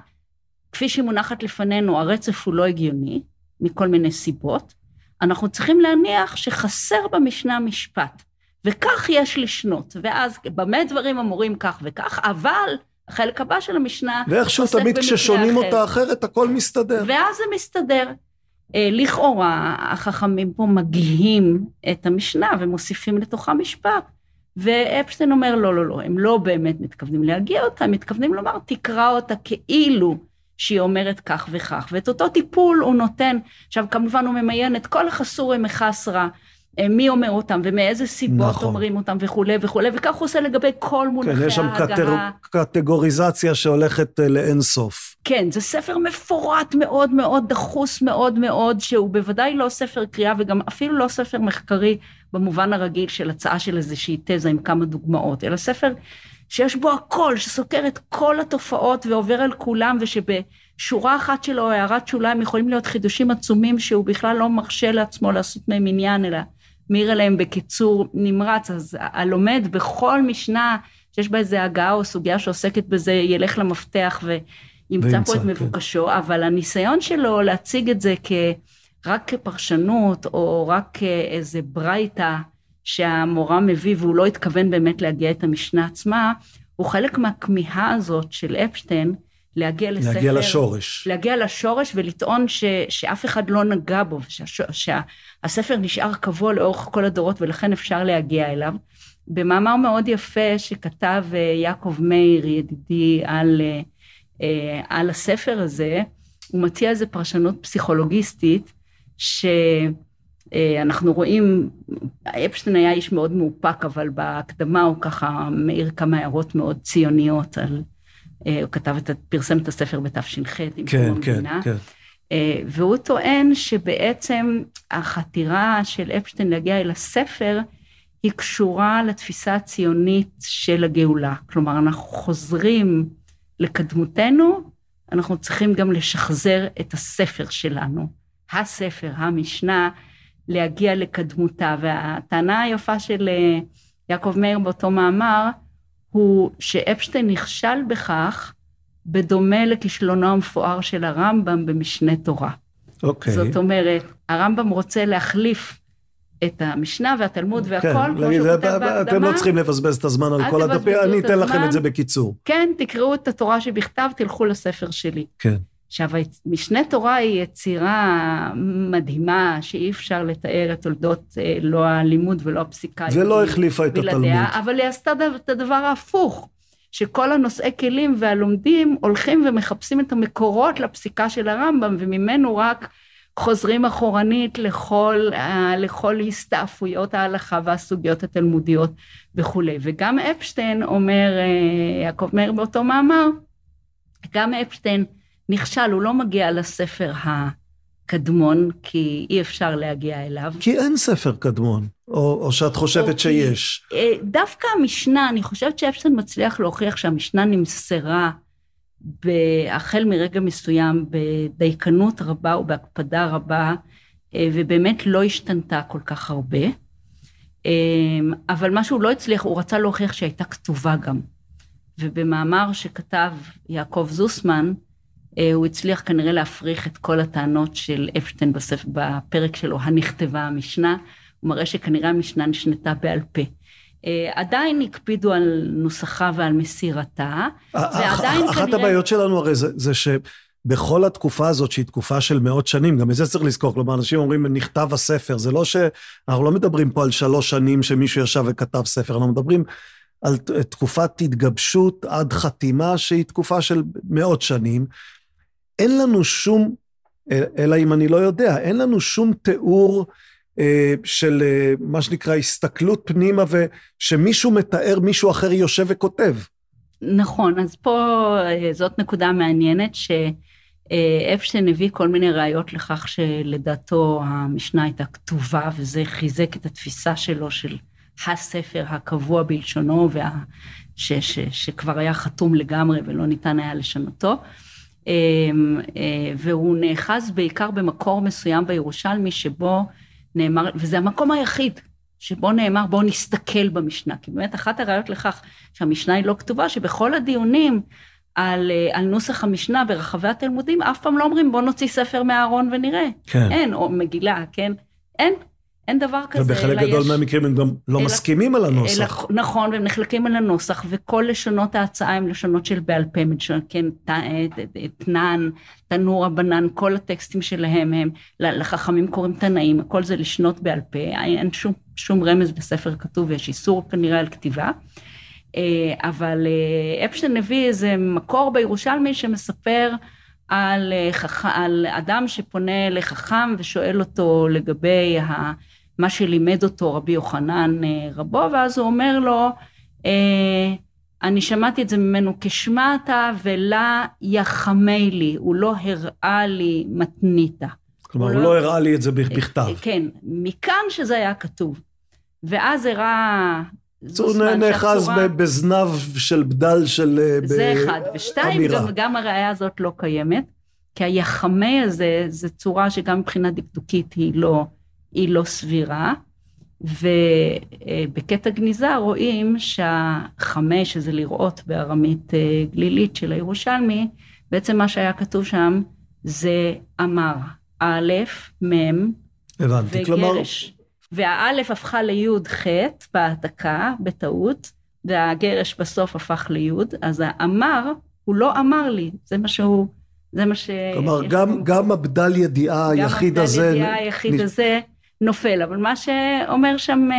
כפי שהיא מונחת לפנינו, הרצף הוא לא הגיוני, מכל מיני סיבות. אנחנו צריכים להניח שחסר במשנה משפט, וכך יש לשנות. ואז במה דברים אמורים כך וכך, אבל החלק הבא של המשנה ואיכשהו תמיד כששונים אחר. אותה אחרת, הכל מסתדר. ואז זה מסתדר. אה, לכאורה, החכמים פה מגיהים את המשנה ומוסיפים לתוכה משפט. ואפשטיין אומר, לא, לא, לא, הם לא באמת מתכוונים להגיע אותה, הם מתכוונים לומר, תקרא אותה כאילו שהיא אומרת כך וכך. ואת אותו טיפול הוא נותן, עכשיו כמובן הוא ממיין את כל החסורי מחסרה, מי אומר אותם ומאיזה סיבות נכון. אומרים אותם וכולי וכולי, וכך הוא עושה לגבי כל מונחי ההגהה. כן, יש שם קטר... קטגוריזציה שהולכת אה, לאין סוף. כן, זה ספר מפורט מאוד מאוד, דחוס מאוד מאוד, שהוא בוודאי לא ספר קריאה וגם אפילו לא ספר מחקרי במובן הרגיל של הצעה של איזושהי תזה עם כמה דוגמאות, אלא ספר שיש בו הכל, שסוקר את כל התופעות ועובר על כולם, ושבשורה אחת שלו, הערת שוליים, יכולים להיות חידושים עצומים שהוא בכלל לא מרשה לעצמו לעשות מהם עניין, אלא מעיר עליהם בקיצור נמרץ, אז הלומד בכל משנה שיש בה איזה הגעה או סוגיה שעוסקת בזה, ילך למפתח וימצא פה את כן. מבוקשו, כן. אבל הניסיון שלו להציג את זה כ... רק כפרשנות, או רק כאיזה ברייתא שהמורה מביא, והוא לא התכוון באמת להגיע את המשנה עצמה, הוא חלק מהכמיהה הזאת של אפשטיין, להגיע לספר... להגיע לשורש. להגיע לשורש ולטעון ש, שאף אחד לא נגע בו, שהספר נשאר קבוע לאורך כל הדורות ולכן אפשר להגיע אליו. במאמר מאוד יפה שכתב אה, יעקב מאיר, ידידי, על, אה, אה, על הספר הזה, הוא מציע איזו פרשנות פסיכולוגיסטית, שאנחנו רואים, אפשטיין היה איש מאוד מאופק, אבל בהקדמה הוא ככה מאיר כמה הערות מאוד ציוניות על הוא כתב את, פרסם את הספר בתש"ח עם כן, קום כן, המדינה. כן. אה, והוא טוען שבעצם החתירה של אפשטיין להגיע אל הספר היא קשורה לתפיסה הציונית של הגאולה. כלומר, אנחנו חוזרים לקדמותנו, אנחנו צריכים גם לשחזר את הספר שלנו. הספר, המשנה, להגיע לקדמותה. והטענה היפה של אה, יעקב מאיר באותו מאמר, הוא שאפשטיין נכשל בכך בדומה לכישלונו המפואר של הרמב"ם במשנה תורה. אוקיי. זאת אומרת, הרמב"ם רוצה להחליף את המשנה והתלמוד והכל, כן, כמו שהוא כותב בהקדמה. אתם לא צריכים לבזבז את הזמן על כל הדפים, אני אתן לכם את זה בקיצור. כן, תקראו את התורה שבכתב, תלכו לספר שלי. כן. עכשיו, משנה תורה היא יצירה מדהימה, שאי אפשר לתאר את תולדות אה, לא הלימוד ולא הפסיקה. ולא החליפה את התלמוד. אבל היא עשתה את הדבר ההפוך. שכל הנושאי כלים והלומדים הולכים ומחפשים את המקורות לפסיקה של הרמב"ם, וממנו רק חוזרים אחורנית לכל, אה, לכל הסתעפויות ההלכה והסוגיות התלמודיות וכולי. וגם אפשטיין אומר, אה, יעקב מאיר באותו מאמר, גם אפשטיין נכשל, הוא לא מגיע לספר הקדמון, כי אי אפשר להגיע אליו. כי אין ספר קדמון, או, או שאת חושבת או שיש. כי, אה, דווקא המשנה, אני חושבת שאפשטיין מצליח להוכיח שהמשנה נמסרה החל מרגע מסוים בדייקנות רבה ובהקפדה רבה, אה, ובאמת לא השתנתה כל כך הרבה. אה, אבל מה שהוא לא הצליח, הוא רצה להוכיח שהייתה כתובה גם. ובמאמר שכתב יעקב זוסמן, הוא הצליח כנראה להפריך את כל הטענות של אפשטיין בספר, בפרק שלו, הנכתבה המשנה. הוא מראה שכנראה המשנה נשנתה בעל פה. אה, עדיין הקפידו על נוסחה ועל מסירתה, ועדיין כנראה... אחת הבעיות שלנו הרי זה, זה שבכל התקופה הזאת, שהיא תקופה של מאות שנים, גם את זה צריך לזכור, כלומר, אנשים אומרים, נכתב הספר, זה לא ש... אנחנו לא מדברים פה על שלוש שנים שמישהו ישב וכתב ספר, אנחנו מדברים על תקופת התגבשות עד חתימה, שהיא תקופה של מאות שנים. אין לנו שום, אלא אם אני לא יודע, אין לנו שום תיאור אה, של אה, מה שנקרא הסתכלות פנימה, ושמישהו מתאר, מישהו אחר יושב וכותב. נכון, אז פה אה, זאת נקודה מעניינת, שאפשטיין הביא כל מיני ראיות לכך שלדעתו המשנה הייתה כתובה, וזה חיזק את התפיסה שלו של הספר הקבוע בלשונו, וה... ש, ש, שכבר היה חתום לגמרי ולא ניתן היה לשנותו. והוא נאחז בעיקר במקור מסוים בירושלמי, שבו נאמר, וזה המקום היחיד שבו נאמר בואו נסתכל במשנה, כי באמת אחת הראיות לכך שהמשנה היא לא כתובה, שבכל הדיונים על, אה, על נוסח המשנה ברחבי התלמודים, אף פעם לא אומרים בואו נוציא ספר מהארון ונראה. כן. אין, או מגילה, כן? אין. אין דבר כזה, ובחלק גדול יש... מהמקרים הם גם לא אלא, מסכימים על הנוסח. אלא, נכון, והם נחלקים על הנוסח, וכל לשונות ההצעה הם לשונות של בעל פה, כן, תנן, תנור הבנן, כל הטקסטים שלהם הם, לחכמים קוראים תנאים, הכל זה לשנות בעל פה, אין שום, שום רמז בספר כתוב, ויש איסור כנראה על כתיבה. אה, אבל אה, אפשטיין הביא איזה מקור בירושלמי שמספר על, אה, על אדם שפונה לחכם ושואל אותו לגבי ה... מה שלימד אותו רבי יוחנן אה, רבו, ואז הוא אומר לו, אה, אני שמעתי את זה ממנו, כשמעת ולה יחמי לי, הוא לא הראה לי מתניתא. כלומר, הוא לא, לא הראה לי את זה בכתב. אה, כן, מכאן שזה היה כתוב. ואז הראה הוא נאחז בזנב של בדל של... זה אחד. ושתיים, גם, גם הראייה הזאת לא קיימת, כי היחמי הזה, זו צורה שגם מבחינה דקדוקית היא לא... היא לא סבירה, ובקטע גניזה רואים שהחמש, שזה לראות בארמית אה, גלילית של הירושלמי, בעצם מה שהיה כתוב שם זה אמר, א', מ', הבנתי, כלומר... והאלף הפכה ליוד ח' בהעתקה, בטעות, והגרש בסוף הפך ליוד, אז האמר, הוא לא אמר לי, זה מה שהוא, זה מה ש... כלומר, גם, גם הבדל ידיעה היחיד הזה... גם הבדל ידיעה היחיד נ... הזה נופל. אבל מה שאומר שם אה,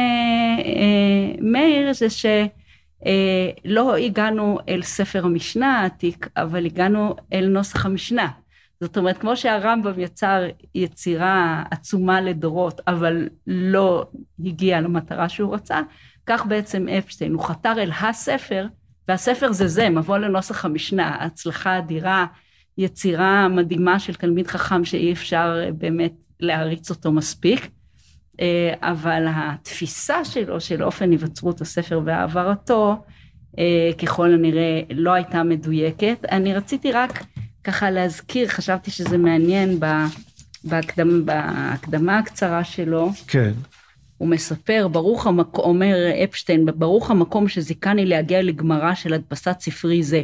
אה, מאיר זה שלא אה, הגענו אל ספר המשנה העתיק, אבל הגענו אל נוסח המשנה. זאת אומרת, כמו שהרמב"ם יצר יצירה עצומה לדורות, אבל לא הגיע למטרה שהוא רצה, כך בעצם אפשטיין, הוא חתר אל הספר, והספר זה זה, מבוא לנוסח המשנה, הצלחה אדירה, יצירה מדהימה של תלמיד חכם שאי אפשר באמת להריץ אותו מספיק. אה, אבל התפיסה שלו, של אופן היווצרות הספר והעברתו, אה, ככל הנראה לא הייתה מדויקת. אני רציתי רק ככה להזכיר, חשבתי שזה מעניין בהקדמה, בהקדמה הקצרה שלו. כן. הוא מספר, ברוך המקום, אומר אפשטיין, ברוך המקום שזיכני להגיע לגמרה של הדפסת ספרי זה,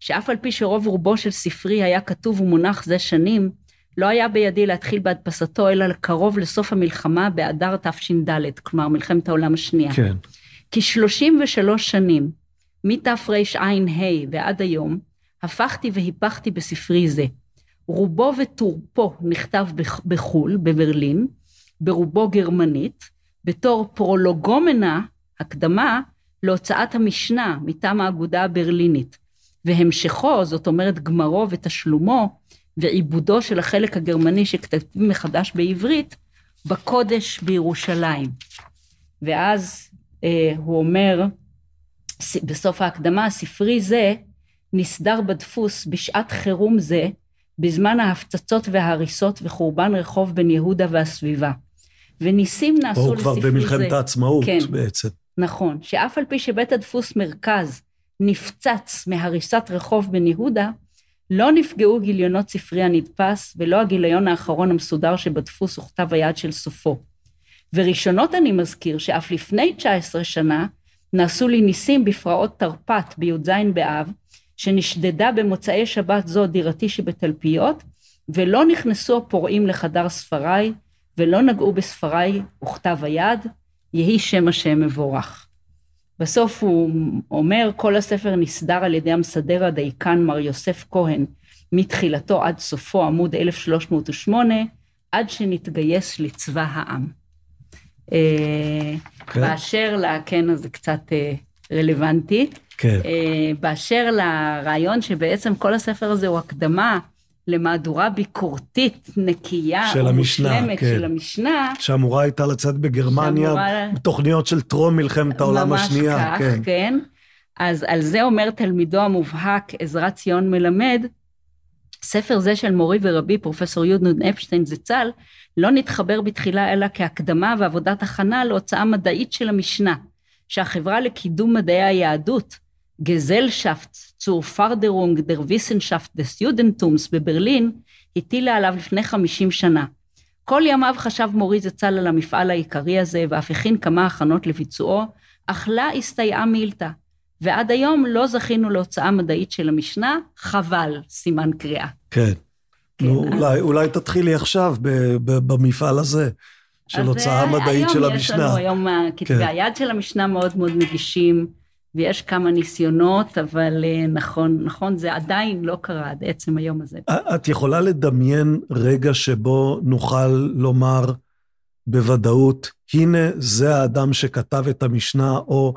שאף על פי שרוב רובו של ספרי היה כתוב ומונח זה שנים, לא היה בידי להתחיל בהדפסתו אלא קרוב לסוף המלחמה באדר תש"ד, כלומר מלחמת העולם השנייה. כן. כי 33 שנים, מתרע"ה ועד היום, הפכתי והיפכתי בספרי זה. רובו וטורפו נכתב בחו"ל, בברלין, ברובו גרמנית, בתור פרולוגומנה, הקדמה, להוצאת המשנה מטעם האגודה הברלינית, והמשכו, זאת אומרת גמרו ותשלומו, ועיבודו של החלק הגרמני שכתבים מחדש בעברית, בקודש בירושלים. ואז אה, הוא אומר, בסוף ההקדמה, ספרי זה נסדר בדפוס בשעת חירום זה, בזמן ההפצצות וההריסות וחורבן רחוב בן יהודה והסביבה. וניסים נעשו לספרי זה. או כבר במלחמת העצמאות כן, בעצם. נכון, שאף על פי שבית הדפוס מרכז נפצץ מהריסת רחוב בן יהודה, לא נפגעו גיליונות ספרי הנדפס ולא הגיליון האחרון המסודר שבדפוס וכתב היד של סופו. וראשונות אני מזכיר שאף לפני 19 שנה נעשו לי ניסים בפרעות תרפ"ט בי"ז באב, שנשדדה במוצאי שבת זו דירתי שבתלפיות, ולא נכנסו הפורעים לחדר ספריי, ולא נגעו בספריי וכתב היד, יהי שם השם מבורך. בסוף הוא אומר, כל הספר נסדר על ידי המסדר הדייקן מר יוסף כהן, מתחילתו עד סופו, עמוד 1308, עד שנתגייס לצבא העם. אה, כן. באשר ל... כן, אז זה קצת אה, רלוונטי. כן. אה, באשר לרעיון שבעצם כל הספר הזה הוא הקדמה למהדורה ביקורתית נקייה, של המשנה, כן. של המשנה. שאמורה הייתה לצאת בגרמניה, שאמורה... תוכניות של טרום מלחמת העולם השנייה. ממש כך, כן. כן. אז על זה אומר תלמידו המובהק עזרת ציון מלמד, ספר זה של מורי ורבי, פרופסור יודנון אפשטיין זצ"ל, לא נתחבר בתחילה אלא כהקדמה ועבודת הכנה להוצאה מדעית של המשנה, שהחברה לקידום מדעי היהדות, גזלשפט צור פרדרונג דר ויסנשפט דס יודנטומס בברלין, הטילה עליו לפני 50 שנה. כל ימיו חשב מורי זצ"ל על המפעל העיקרי הזה, ואף הכין כמה הכנות לביצועו, אך לה הסתייעה מילתא. ועד היום לא זכינו להוצאה מדעית של המשנה, חבל, סימן קריאה. כן. כן. נו, אולי, אולי תתחילי עכשיו ב, ב, במפעל הזה, של הוצאה אה, מדעית של המשנה. היום יש לנו, היום כתבי כן. היד של המשנה מאוד מאוד נגישים, ויש כמה ניסיונות, אבל אה, נכון, נכון, זה עדיין לא קרה עד עצם היום הזה. את יכולה לדמיין רגע שבו נוכל לומר בוודאות, הנה זה האדם שכתב את המשנה, או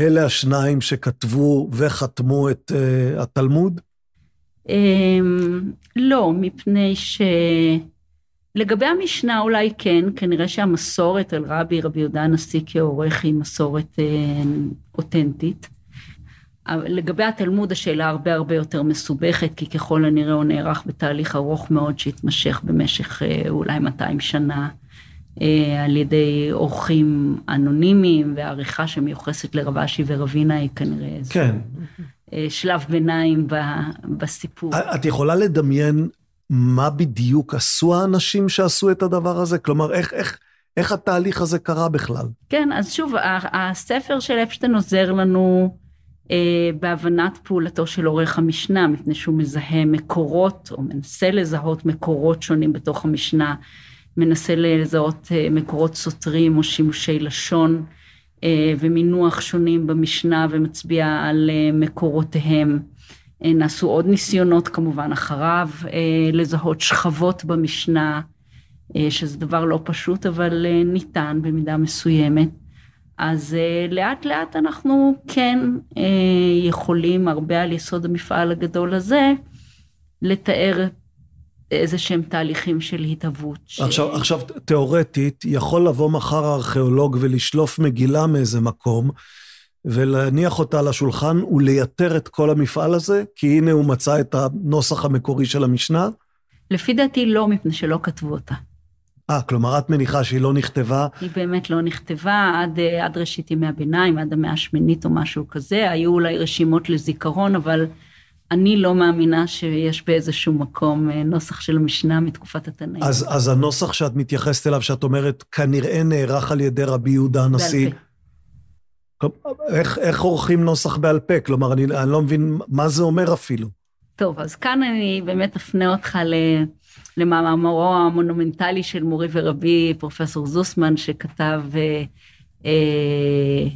אלה השניים שכתבו וחתמו את uh, התלמוד? Um, לא, מפני ש... לגבי המשנה אולי כן, כנראה שהמסורת על רבי, רבי יהודה הנשיא כעורך היא מסורת אה, אותנטית. לגבי התלמוד השאלה הרבה הרבה יותר מסובכת, כי ככל הנראה הוא נערך בתהליך ארוך מאוד שהתמשך במשך אה, אולי 200 שנה. אה, על ידי אורחים אנונימיים ועריכה שמיוחסת לרב אשי ורבינה היא כנראה כן. אה, שלב ביניים בסיפור. את יכולה לדמיין מה בדיוק עשו האנשים שעשו את הדבר הזה? כלומר, איך, איך, איך התהליך הזה קרה בכלל? כן, אז שוב, הספר של אפשטיין עוזר לנו אה, בהבנת פעולתו של עורך המשנה, מפני שהוא מזהה מקורות, או מנסה לזהות מקורות שונים בתוך המשנה. מנסה לזהות אה, מקורות סותרים או שימושי לשון אה, ומינוח שונים במשנה ומצביע על אה, מקורותיהם. נעשו עוד ניסיונות כמובן אחריו לזהות שכבות במשנה, שזה דבר לא פשוט אבל ניתן במידה מסוימת. אז לאט לאט אנחנו כן יכולים, הרבה על יסוד המפעל הגדול הזה, לתאר איזה שהם תהליכים של התהוות. עכשיו, ש... עכשיו, תיאורטית, יכול לבוא מחר הארכיאולוג ולשלוף מגילה מאיזה מקום, ולהניח אותה על השולחן ולייתר את כל המפעל הזה, כי הנה הוא מצא את הנוסח המקורי של המשנה? לפי דעתי לא, מפני שלא כתבו אותה. אה, כלומר, את מניחה שהיא לא נכתבה? היא באמת לא נכתבה עד, עד ראשית ימי הביניים, עד המאה השמינית או משהו כזה. היו אולי רשימות לזיכרון, אבל אני לא מאמינה שיש באיזשהו מקום אה, נוסח של המשנה מתקופת התנאים. אז, אז הנוסח שאת מתייחסת אליו, שאת אומרת, כנראה נערך על ידי רבי יהודה הנשיא. איך, עורכים נוסח בעל פה? כלומר, אני, אני לא מבין מה זה אומר אפילו. טוב, אז כאן אני באמת אפנה אותך למאמרו המונומנטלי של מורי ורבי, פרופסור זוסמן, שכתב, אה, אה.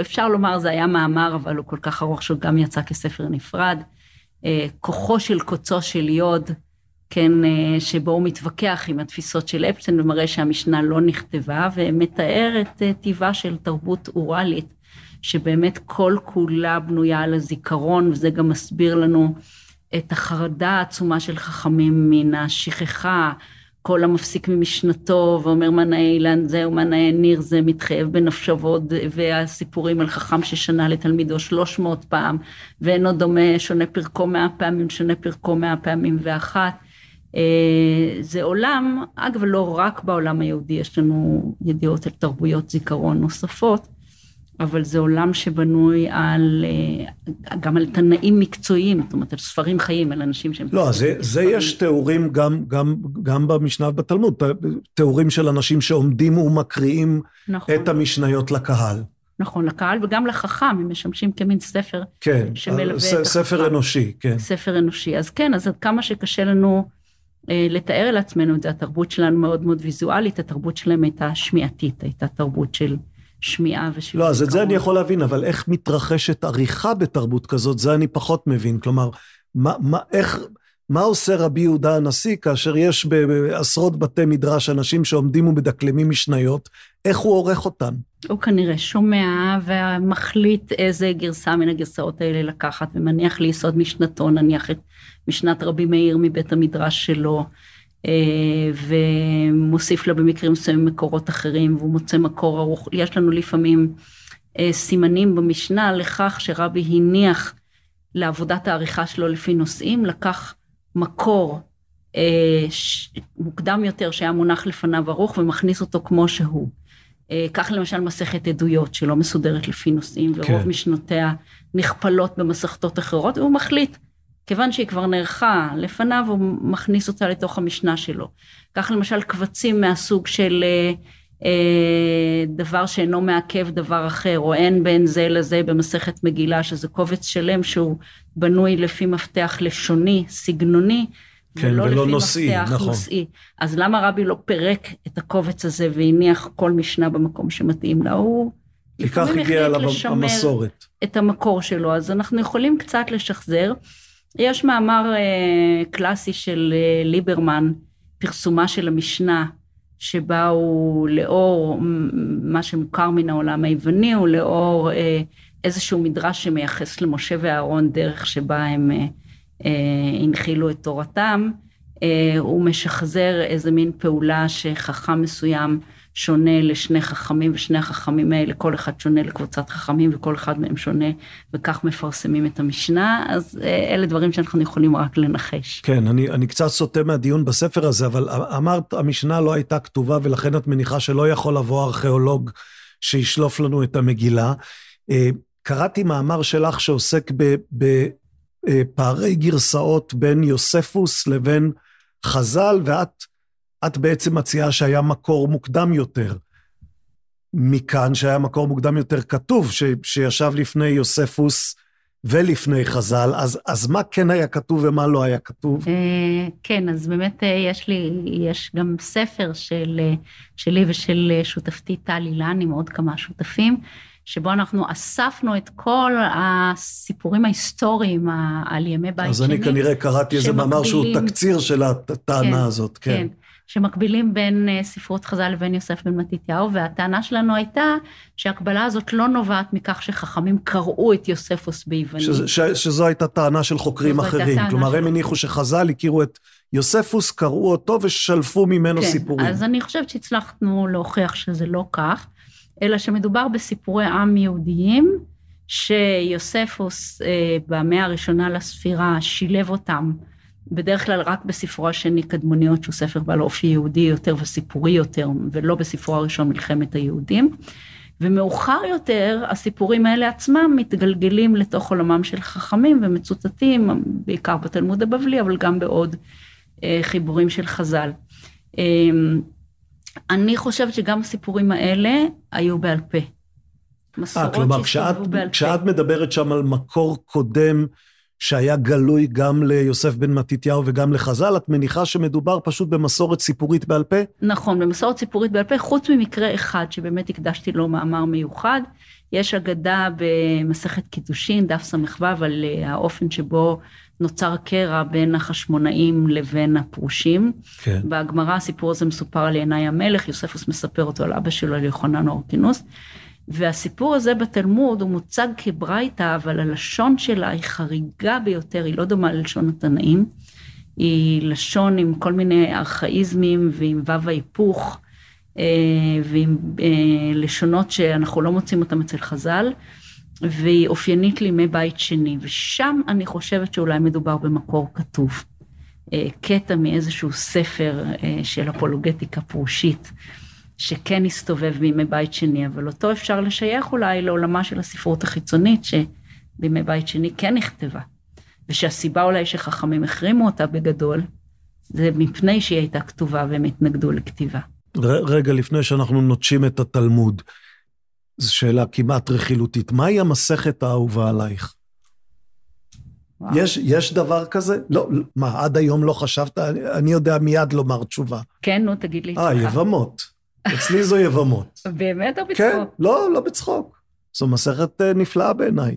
אפשר לומר זה היה מאמר, אבל הוא כל כך ארוך שהוא גם יצא כספר נפרד. אה, כוחו של קוצו של יוד, כן, אה, שבו הוא מתווכח עם התפיסות של אפשטיין ומראה שהמשנה לא נכתבה, ומתאר את אה, טיבה של תרבות אוראלית, שבאמת כל כולה בנויה על הזיכרון, וזה גם מסביר לנו את החרדה העצומה של חכמים מן השכחה, כל המפסיק ממשנתו ואומר מנאי אילן זה ומנאי ניר זה מתחייב בנפשו ועוד והסיפורים על חכם ששנה לתלמידו שלוש מאות פעם ואינו דומה שונה פרקו מאה פעמים שונה פרקו מאה פעמים ואחת זה עולם אגב לא רק בעולם היהודי יש לנו ידיעות על תרבויות זיכרון נוספות אבל זה עולם שבנוי על, אה, גם על תנאים מקצועיים, זאת אומרת, על ספרים חיים, על אנשים שהם... לא, זה, זה יש תיאורים גם, גם, גם במשנה ובתלמוד, תיאורים של אנשים שעומדים ומקריאים נכון. את המשניות לקהל. נכון, לקהל וגם לחכם, הם משמשים כמין ספר כן, שמלווה ס, את החכם. ספר אנושי, כן. ספר אנושי. אז כן, אז עד כמה שקשה לנו אה, לתאר לעצמנו את זה, התרבות שלנו מאוד מאוד ויזואלית, התרבות שלהם הייתה שמיעתית, הייתה תרבות של... שמיעה ושל... לא, אז את זה אני יכול להבין, אבל איך מתרחשת עריכה בתרבות כזאת, זה אני פחות מבין. כלומר, מה, מה, איך, מה עושה רבי יהודה הנשיא כאשר יש בעשרות בתי מדרש אנשים שעומדים ומדקלמים משניות, איך הוא עורך אותן? הוא כנראה שומע ומחליט איזה גרסה מן הגרסאות האלה לקחת, ומניח ליסוד משנתו, נניח את משנת רבי מאיר מבית המדרש שלו. אה, ומוסיף לו במקרים מסוימים מקורות אחרים, והוא מוצא מקור ארוך. יש לנו לפעמים אה, סימנים במשנה לכך שרבי הניח לעבודת העריכה שלו לפי נושאים, לקח מקור אה, מוקדם יותר שהיה מונח לפניו ערוך ומכניס אותו כמו שהוא. כך למשל מסכת עדויות שלא מסודרת לפי נושאים, ורוב כן. משנותיה נכפלות במסכתות אחרות, והוא מחליט כיוון שהיא כבר נערכה לפניו, הוא מכניס אותה לתוך המשנה שלו. כך למשל קבצים מהסוג של אה, אה, דבר שאינו מעכב דבר אחר, או אין בין זה לזה במסכת מגילה, שזה קובץ שלם שהוא בנוי לפי מפתח לשוני, סגנוני, כן, ולא, ולא לפי נושאי, מפתח נכון. נושאי. אז למה רבי לא פירק את הקובץ הזה והניח כל משנה במקום שמתאים לה? הוא כי כך הגיע אליו המסורת. את המקור שלו, אז אנחנו יכולים קצת לשחזר. יש מאמר אה, קלאסי של אה, ליברמן, פרסומה של המשנה, שבה הוא לאור מה שמוכר מן העולם היווני, הוא לאור אה, איזשהו מדרש שמייחס למשה ואהרון דרך שבה הם הנחילו את תורתם. הוא משחזר איזה מין פעולה שחכם מסוים שונה לשני חכמים, ושני החכמים האלה, כל אחד שונה לקבוצת חכמים, וכל אחד מהם שונה, וכך מפרסמים את המשנה, אז אה, אלה דברים שאנחנו יכולים רק לנחש. כן, אני, אני קצת סוטה מהדיון בספר הזה, אבל אמרת, המשנה לא הייתה כתובה, ולכן את מניחה שלא יכול לבוא ארכיאולוג שישלוף לנו את המגילה. אה, קראתי מאמר שלך שעוסק בפערי אה, גרסאות בין יוספוס לבין חז"ל, ואת את בעצם מציעה שהיה מקור מוקדם יותר. מכאן שהיה מקור מוקדם יותר כתוב, ש, שישב לפני יוספוס ולפני חז"ל, אז, אז מה כן היה כתוב ומה לא היה כתוב? אה, כן, אז באמת אה, יש לי, יש גם ספר של, אה, שלי ושל שותפתי טל אילן עם עוד כמה שותפים, שבו אנחנו אספנו את כל הסיפורים ההיסטוריים על ימי בית שני. אז אני כנראה קראתי איזה מאמר שהוא תקציר של הטענה כן, הזאת, כן. כן. שמקבילים בין אה, ספרות חז"ל לבין יוסף בן מתתיהו, והטענה שלנו הייתה שהקבלה הזאת לא נובעת מכך שחכמים קראו את יוספוס ביוונית. שזו הייתה טענה של חוקרים אחרים. כלומר, הם הניחו שחז"ל הכירו את יוספוס, קראו אותו ושלפו ממנו כן, סיפורים. אז אני חושבת שהצלחנו להוכיח שזה לא כך, אלא שמדובר בסיפורי עם יהודיים, שיוספוס אה, במאה הראשונה לספירה שילב אותם בדרך כלל רק בספרו השני קדמוניות, שהוא ספר בעל אופי יהודי יותר וסיפורי יותר, ולא בספרו הראשון מלחמת היהודים. ומאוחר יותר, הסיפורים האלה עצמם מתגלגלים לתוך עולמם של חכמים ומצוטטים, בעיקר בתלמוד הבבלי, אבל גם בעוד אה, חיבורים של חז"ל. אה, אני חושבת שגם הסיפורים האלה היו בעל פה. מסורות אה, כלומר, כשאת, כשאת מדברת שם על מקור קודם, שהיה גלוי גם ליוסף בן מתתיהו וגם לחז"ל, את מניחה שמדובר פשוט במסורת סיפורית בעל פה? נכון, במסורת סיפורית בעל פה, חוץ ממקרה אחד שבאמת הקדשתי לו מאמר מיוחד. יש אגדה במסכת קידושין, דף ס"ו, על אה, האופן שבו נוצר קרע בין החשמונאים לבין הפרושים. כן. בגמרא הסיפור הזה מסופר על ינאי המלך, יוספוס מספר אותו על אבא שלו, על יוחנן אורקינוס. והסיפור הזה בתלמוד הוא מוצג כברייתא, אבל הלשון שלה היא חריגה ביותר, היא לא דומה ללשון התנאים. היא לשון עם כל מיני ארכאיזמים ועם וו ההיפוך, אה, ועם אה, לשונות שאנחנו לא מוצאים אותם אצל חז"ל, והיא אופיינית לימי בית שני, ושם אני חושבת שאולי מדובר במקור כתוב. אה, קטע מאיזשהו ספר של אפולוגטיקה פרושית. שכן הסתובב בימי בית שני, אבל אותו אפשר לשייך אולי לעולמה של הספרות החיצונית, שבימי בית שני כן נכתבה. ושהסיבה אולי שחכמים החרימו אותה בגדול, זה מפני שהיא הייתה כתובה והם התנגדו לכתיבה. רגע לפני שאנחנו נוטשים את התלמוד, זו שאלה כמעט רכילותית. מהי המסכת האהובה עלייך? יש, יש דבר כזה? לא, מה, עד היום לא חשבת? אני יודע מיד לומר תשובה. כן, נו, תגיד לי. אה, יבמות. אצלי זו יבמות. באמת או בצחוק? כן, לא, לא בצחוק. זו מסכת אה, נפלאה בעיניי.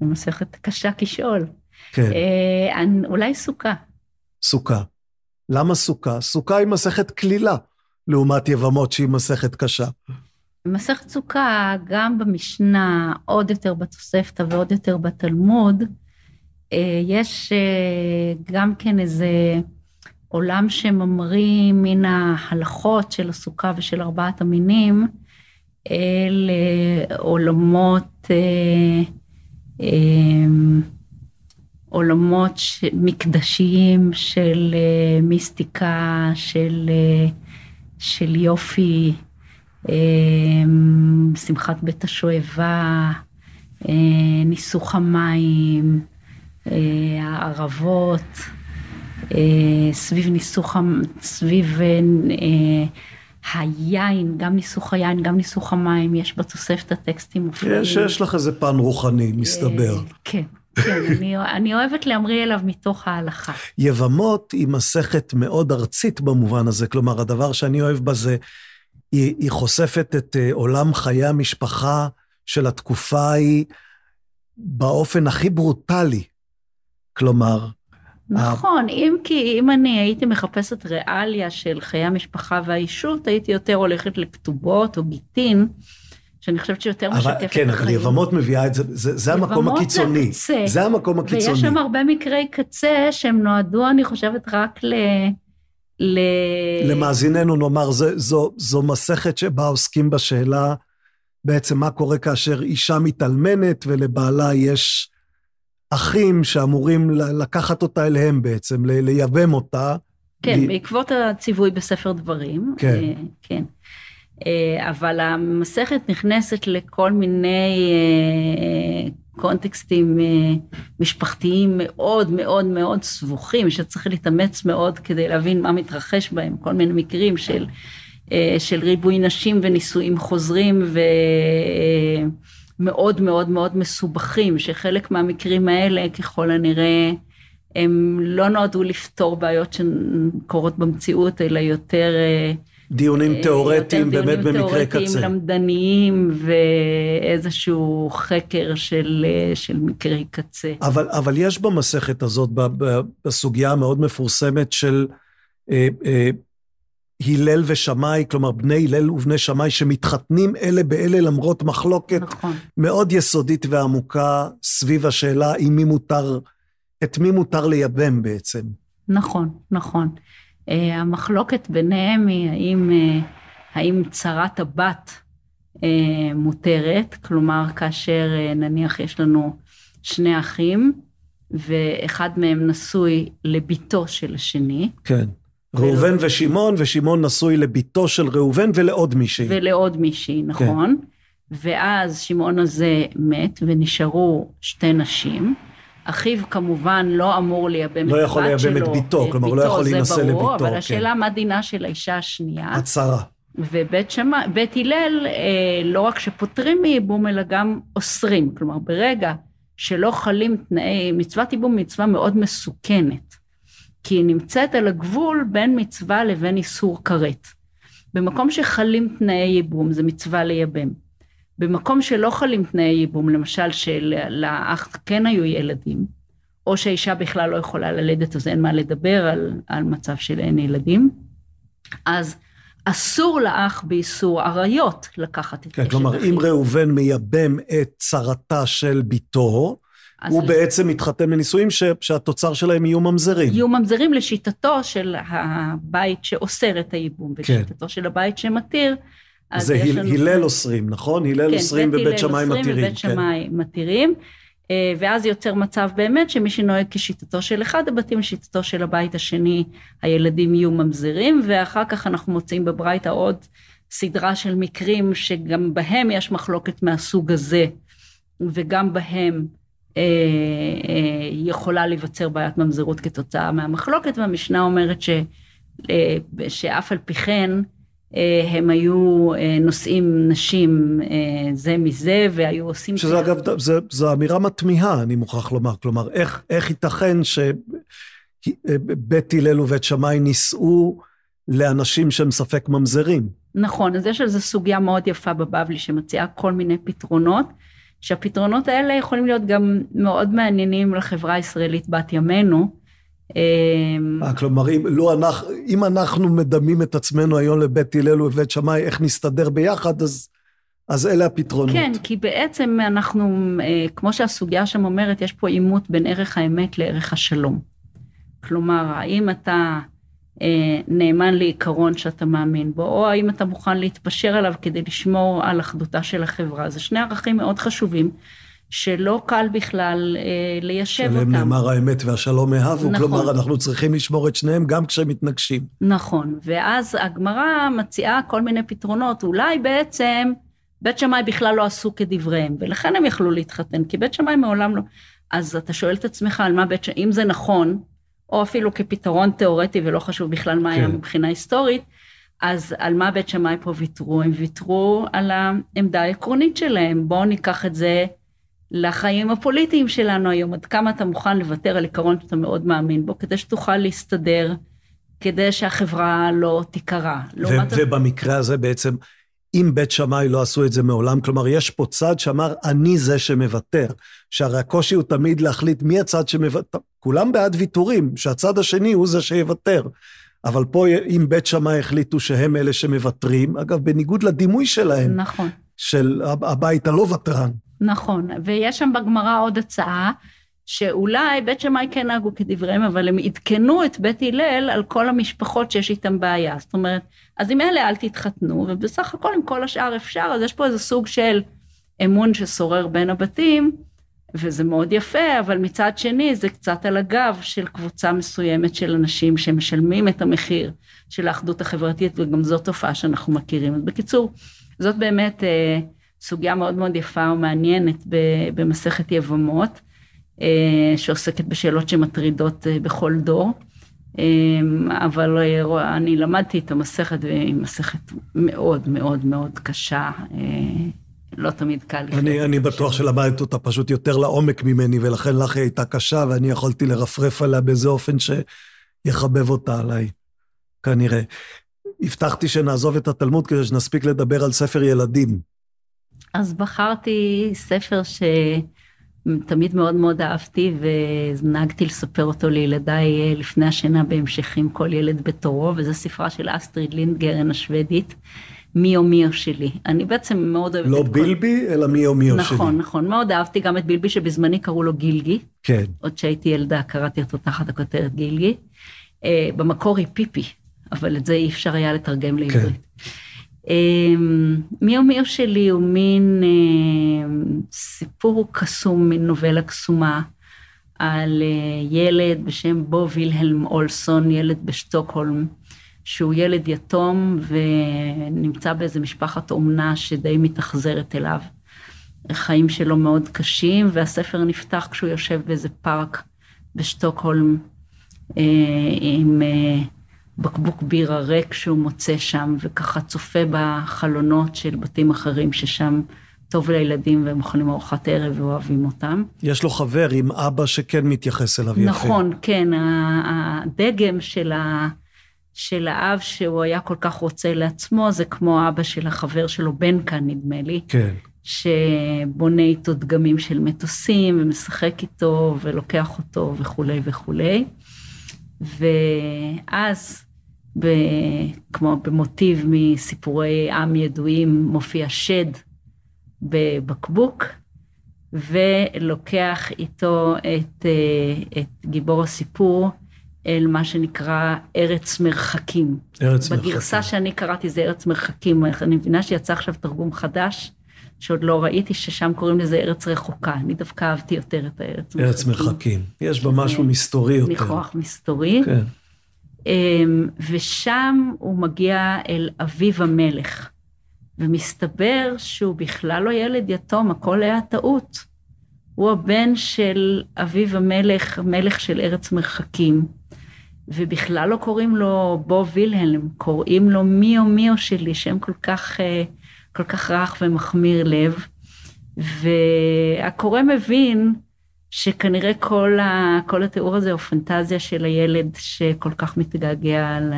זו מסכת קשה כשאול. כן. אה, אולי סוכה. סוכה. למה סוכה? סוכה היא מסכת כלילה, לעומת יבמות שהיא מסכת קשה. מסכת סוכה, גם במשנה, עוד יותר בתוספתא ועוד יותר בתלמוד, אה, יש גם כן איזה... עולם שממריא מן ההלכות של הסוכה ושל ארבעת המינים אל אה, עולמות, אה, אה, עולמות מקדשיים של מיסטיקה, של, של יופי, שמחת בית השואבה, ניסוך המים, הערבות. אה, סביב ניסוך, סביב אה, היין, גם ניסוך היין, גם ניסוך המים, יש בתוספת הטקסטים מופלאים. יש, יש לך איזה פן רוחני, מסתבר. אה, כן. כן, [LAUGHS] אני, אני אוהבת להמריא אליו מתוך ההלכה. יבמות היא מסכת מאוד ארצית במובן הזה, כלומר, הדבר שאני אוהב בה זה, היא, היא חושפת את עולם חיי המשפחה של התקופה ההיא באופן הכי ברוטלי. כלומר, נכון, אם כי אם אני הייתי מחפשת ריאליה של חיי המשפחה והאישות, הייתי יותר הולכת לכתובות או גיטין, שאני חושבת שיותר משקפת את החיים. כן, אבל יבמות מביאה את זה, זה, זה המקום הקיצוני. יבמות זה הקצה. זה המקום הקיצוני. ויש שם הרבה מקרי קצה שהם נועדו, אני חושבת, רק ל... ל... למאזיננו נאמר, זו, זו, זו מסכת שבה עוסקים בשאלה בעצם מה קורה כאשר אישה מתאלמנת ולבעלה יש אחים שאמורים לקחת אותה אליהם בעצם, לייבם אותה. כן, ב... בעקבות הציווי בספר דברים. כן. אה, כן. אה, אבל המסכת נכנסת לכל מיני אה, קונטקסטים משפחתיים מאוד מאוד מאוד סבוכים, שצריך להתאמץ מאוד כדי להבין מה מתרחש בהם, כל מיני מקרים של, של ריבוי נשים ונישואים חוזרים ו... מאוד מאוד מאוד מסובכים, שחלק מהמקרים האלה ככל הנראה הם לא נועדו לפתור בעיות שקורות במציאות, אלא יותר... אה, דיונים תיאורטיים באמת במקרה קצה. דיונים תיאורטיים, למדניים ואיזשהו חקר של, אה, של מקרי קצה. אבל, אבל יש במסכת הזאת, בסוגיה המאוד מפורסמת של אה, אה, הלל ושמאי, כלומר בני הלל ובני שמאי שמתחתנים אלה באלה למרות מחלוקת נכון. מאוד יסודית ועמוקה סביב השאלה עם מי מותר, את מי מותר לייבם בעצם. נכון, נכון. Uh, המחלוקת ביניהם היא האם, uh, האם צרת הבת uh, מותרת, כלומר כאשר uh, נניח יש לנו שני אחים ואחד מהם נשוי לביתו של השני. כן. ראובן ושמעון, ושמעון נשוי לביתו של ראובן ולעוד מישהי. ולעוד מישהי, נכון. כן. ואז שמעון הזה מת, ונשארו שתי נשים. אחיו כמובן לא אמור לייבם לא את הבת שלו. לא יכול לייבם את בתו, כלומר הוא לא יכול להינשא לבתו. זה ברור, אבל כן. השאלה מה דינה של האישה השנייה. הצהרה. ובית שמאי, בית הלל, אה, לא רק שפוטרים מייבום, אלא גם אוסרים. כלומר, ברגע שלא חלים תנאי, מצוות ייבום מצווה מאוד מסוכנת. כי היא נמצאת על הגבול בין מצווה לבין איסור כרת. במקום שחלים תנאי ייבום, זה מצווה לייבם. במקום שלא חלים תנאי ייבום, למשל שלאח כן היו ילדים, או שהאישה בכלל לא יכולה ללדת, אז אין מה לדבר על, על מצב של אין ילדים, אז אסור לאח באיסור עריות לקחת את כן, כלומר. אם ראובן מייבם את צרתה של בתו, אז הוא בעצם מתחתן בנישואים ש- שהתוצר שלהם יהיו ממזרים. יהיו ממזרים לשיטתו של הבית שאוסר את הייבום, כן. ולשיטתו של הבית שמתיר. אז זה הל- לנו- הלל אוסרים, נכון? הלל כן, אוסרים בית ובית הלל שמאי אוסרים מתירים. ובית כן. שמאי מתירים. ואז יוצר מצב באמת שמי שנוהג כשיטתו של אחד הבתים, לשיטתו של הבית השני, הילדים יהיו ממזרים, ואחר כך אנחנו מוצאים בברייתא עוד סדרה של מקרים שגם בהם יש מחלוקת מהסוג הזה, וגם בהם יכולה להיווצר בעיית ממזרות כתוצאה מהמחלוקת, והמשנה אומרת ש, אה, שאף על פי כן, אה, הם היו אה, נושאים נשים אה, זה מזה, והיו עושים... שזה אגב, זה- זו אמירה מתמיהה, אני מוכרח לומר. כלומר, איך, איך ייתכן שבית הלל ובית שמאי נישאו לאנשים שהם ספק ממזרים? נכון, אז יש על זה סוגיה מאוד יפה בבבלי שמציעה כל מיני פתרונות, שהפתרונות האלה יכולים להיות גם מאוד מעניינים לחברה הישראלית בת ימינו. אה, אה, כלומר, אם, לו אנחנו, אם אנחנו מדמים את עצמנו היום לבית הלל ובית שמאי, איך נסתדר ביחד, אז, אז אלה הפתרונות. כן, כי בעצם אנחנו, אה, כמו שהסוגיה שם אומרת, יש פה עימות בין ערך האמת לערך השלום. כלומר, האם אתה נאמן לעיקרון שאתה מאמין בו, או האם אתה מוכן להתפשר עליו כדי לשמור על אחדותה של החברה. זה שני ערכים מאוד חשובים, שלא קל בכלל אה, ליישב אותם. שעליהם נאמר האמת והשלום אהבו, נכון. כלומר, אנחנו צריכים לשמור את שניהם גם כשהם מתנגשים. נכון, ואז הגמרא מציעה כל מיני פתרונות, אולי בעצם בית שמאי בכלל לא עשו כדבריהם, ולכן הם יכלו להתחתן, כי בית שמאי מעולם לא... אז אתה שואל את עצמך על מה בית שמאי, אם זה נכון, או אפילו כפתרון תיאורטי ולא חשוב בכלל מה היה כן. מבחינה היסטורית, אז על מה בית שמאי פה ויתרו? הם ויתרו על העמדה העקרונית שלהם. בואו ניקח את זה לחיים הפוליטיים שלנו היום, עד כמה אתה מוכן לוותר על עיקרון שאתה מאוד מאמין בו, כדי שתוכל להסתדר, כדי שהחברה לא תיקרע. ו- לעומת- ובמקרה הזה בעצם, אם בית שמאי לא עשו את זה מעולם, כלומר, יש פה צד שאמר, אני זה שמוותר. שהרי הקושי הוא תמיד להחליט מי הצד שמוותר. כולם בעד ויתורים, שהצד השני הוא זה שיוותר. אבל פה, אם בית שמאי החליטו שהם אלה שמוותרים, אגב, בניגוד לדימוי שלהם, נכון. של הב- הבית הלא ותרן. נכון, ויש שם בגמרא עוד הצעה, שאולי בית שמאי כן נהגו כדבריהם, אבל הם עדכנו את בית הלל על כל המשפחות שיש איתם בעיה. זאת אומרת, אז עם אלה אל תתחתנו, ובסך הכל עם כל השאר אפשר, אז יש פה איזה סוג של אמון ששורר בין הבתים, וזה מאוד יפה, אבל מצד שני זה קצת על הגב של קבוצה מסוימת של אנשים שמשלמים את המחיר של האחדות החברתית, וגם זו תופעה שאנחנו מכירים. אז בקיצור, זאת באמת אה, סוגיה מאוד מאוד יפה ומעניינת במסכת יבמות, אה, שעוסקת בשאלות שמטרידות אה, בכל דור. אה, אבל אה, אני למדתי את המסכת, והיא מסכת מאוד מאוד מאוד קשה, אה, לא תמיד קל לחיות. אני, אני בטוח שלמדת אותה פשוט יותר לעומק ממני, ולכן לך היא הייתה קשה, ואני יכולתי לרפרף עליה באיזה אופן שיחבב אותה עליי, כנראה. הבטחתי שנעזוב את התלמוד כדי שנספיק לדבר על ספר ילדים. אז בחרתי ספר שתמיד מאוד מאוד אהבתי, ונהגתי לספר אותו לילדיי אה, לפני השינה בהמשכים, כל ילד בתורו, וזה ספרה של אסטריד לינדגרן השוודית, מיו מיו שלי. אני בעצם מאוד אוהבת לא את כל... בילבי, אלא מיו מיו שלי. נכון, נכון, מאוד אהבתי גם את בילבי, שבזמני קראו לו גילגי. כן. עוד שהייתי ילדה קראתי אותו תחת הכותרת גילגי. אה, במקור היא פיפי, אבל את זה אי אפשר היה לתרגם לעברית. אה, מיו מיו שלי הוא מין אה, סיפור קסום, מין נובלה קסומה, על אה, ילד בשם בו וילהלם אולסון, ילד בשטוקהולם, שהוא ילד יתום ונמצא באיזה משפחת אומנה שדי מתאכזרת אליו. החיים שלו מאוד קשים, והספר נפתח כשהוא יושב באיזה פארק בשטוקהולם אה, עם אה, בקבוק בירה ריק שהוא מוצא שם, וככה צופה בחלונות של בתים אחרים ששם טוב לילדים והם אוכלים ארוחת ערב ואוהבים אותם. יש לו חבר עם אבא שכן מתייחס אליו יפה. נכון, כן, הדגם של, ה, של האב שהוא היה כל כך רוצה לעצמו, זה כמו אבא של החבר שלו, בן כאן נדמה לי, כן. שבונה איתו דגמים של מטוסים ומשחק איתו ולוקח אותו וכולי וכולי. ואז ב, כמו במוטיב מסיפורי עם ידועים, מופיע שד בבקבוק, ולוקח איתו את, אה, את גיבור הסיפור אל מה שנקרא ארץ מרחקים. ארץ מרחקים. בגרסה שאני קראתי זה ארץ מרחקים, אני מבינה שיצא עכשיו תרגום חדש, שעוד לא ראיתי, ששם קוראים לזה ארץ רחוקה. אני דווקא אהבתי יותר את הארץ מרחקים. ארץ מרחקים. יש בה משהו מסתורי יותר. ניחוח מסתורי. כן. אמ, ושם הוא מגיע אל אביו המלך, ומסתבר שהוא בכלל לא ילד יתום, הכל היה טעות. הוא הבן של אביו המלך, מלך של ארץ מרחקים, ובכלל לא קוראים לו בו וילהלם, קוראים לו מיו מיו שלי, שם כל כך, אה, כל כך רך ומחמיר לב. והקורא מבין שכנראה כל, ה, כל התיאור הזה הוא פנטזיה של הילד שכל כך מתגעגע ל,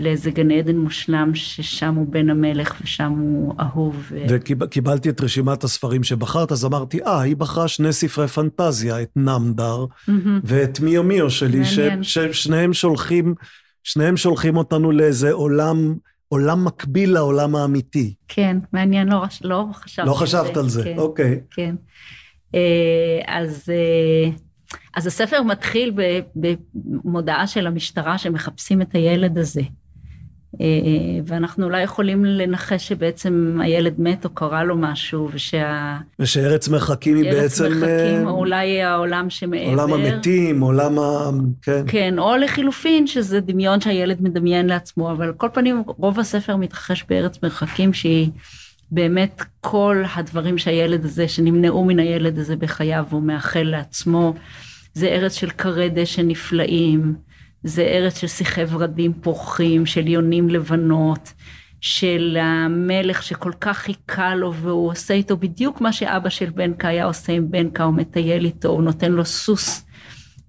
לאיזה גן עדן מושלם, ששם הוא בן המלך ושם הוא אהוב. וקיבלתי את רשימת הספרים שבחרת, אז אמרתי, אה, היא בחרה שני ספרי פנטזיה, את נמדר. ואת מיו מיו שלי, ששניהם שולחים, שניהם שולחים אותנו לאיזה עולם... עולם מקביל לעולם האמיתי. כן, מעניין, לא, לא חשבתי לא חשבת על זה, כן, אוקיי. כן. אה, אז, אה, אז הספר מתחיל במודעה של המשטרה שמחפשים את הילד הזה. אה, ואנחנו אולי יכולים לנחש שבעצם הילד מת או קרה לו משהו, ושה... ושארץ מרחקים היא בעצם... ארץ מרחקים, או אולי העולם שמעבר. עולם המתים, עולם ה... כן. כן, או לחילופין, שזה דמיון שהילד מדמיין לעצמו, אבל על כל פנים, רוב הספר מתרחש בארץ מרחקים שהיא... באמת כל הדברים שהילד הזה, שנמנעו מן הילד הזה בחייו, הוא מאחל לעצמו. זה ארץ של כרי דשא נפלאים, זה ארץ של שיחי ורדים פורחים, של יונים לבנות, של המלך שכל כך חיכה לו והוא עושה איתו בדיוק מה שאבא של בנקה היה עושה עם בנקה, הוא מטייל איתו, הוא נותן לו סוס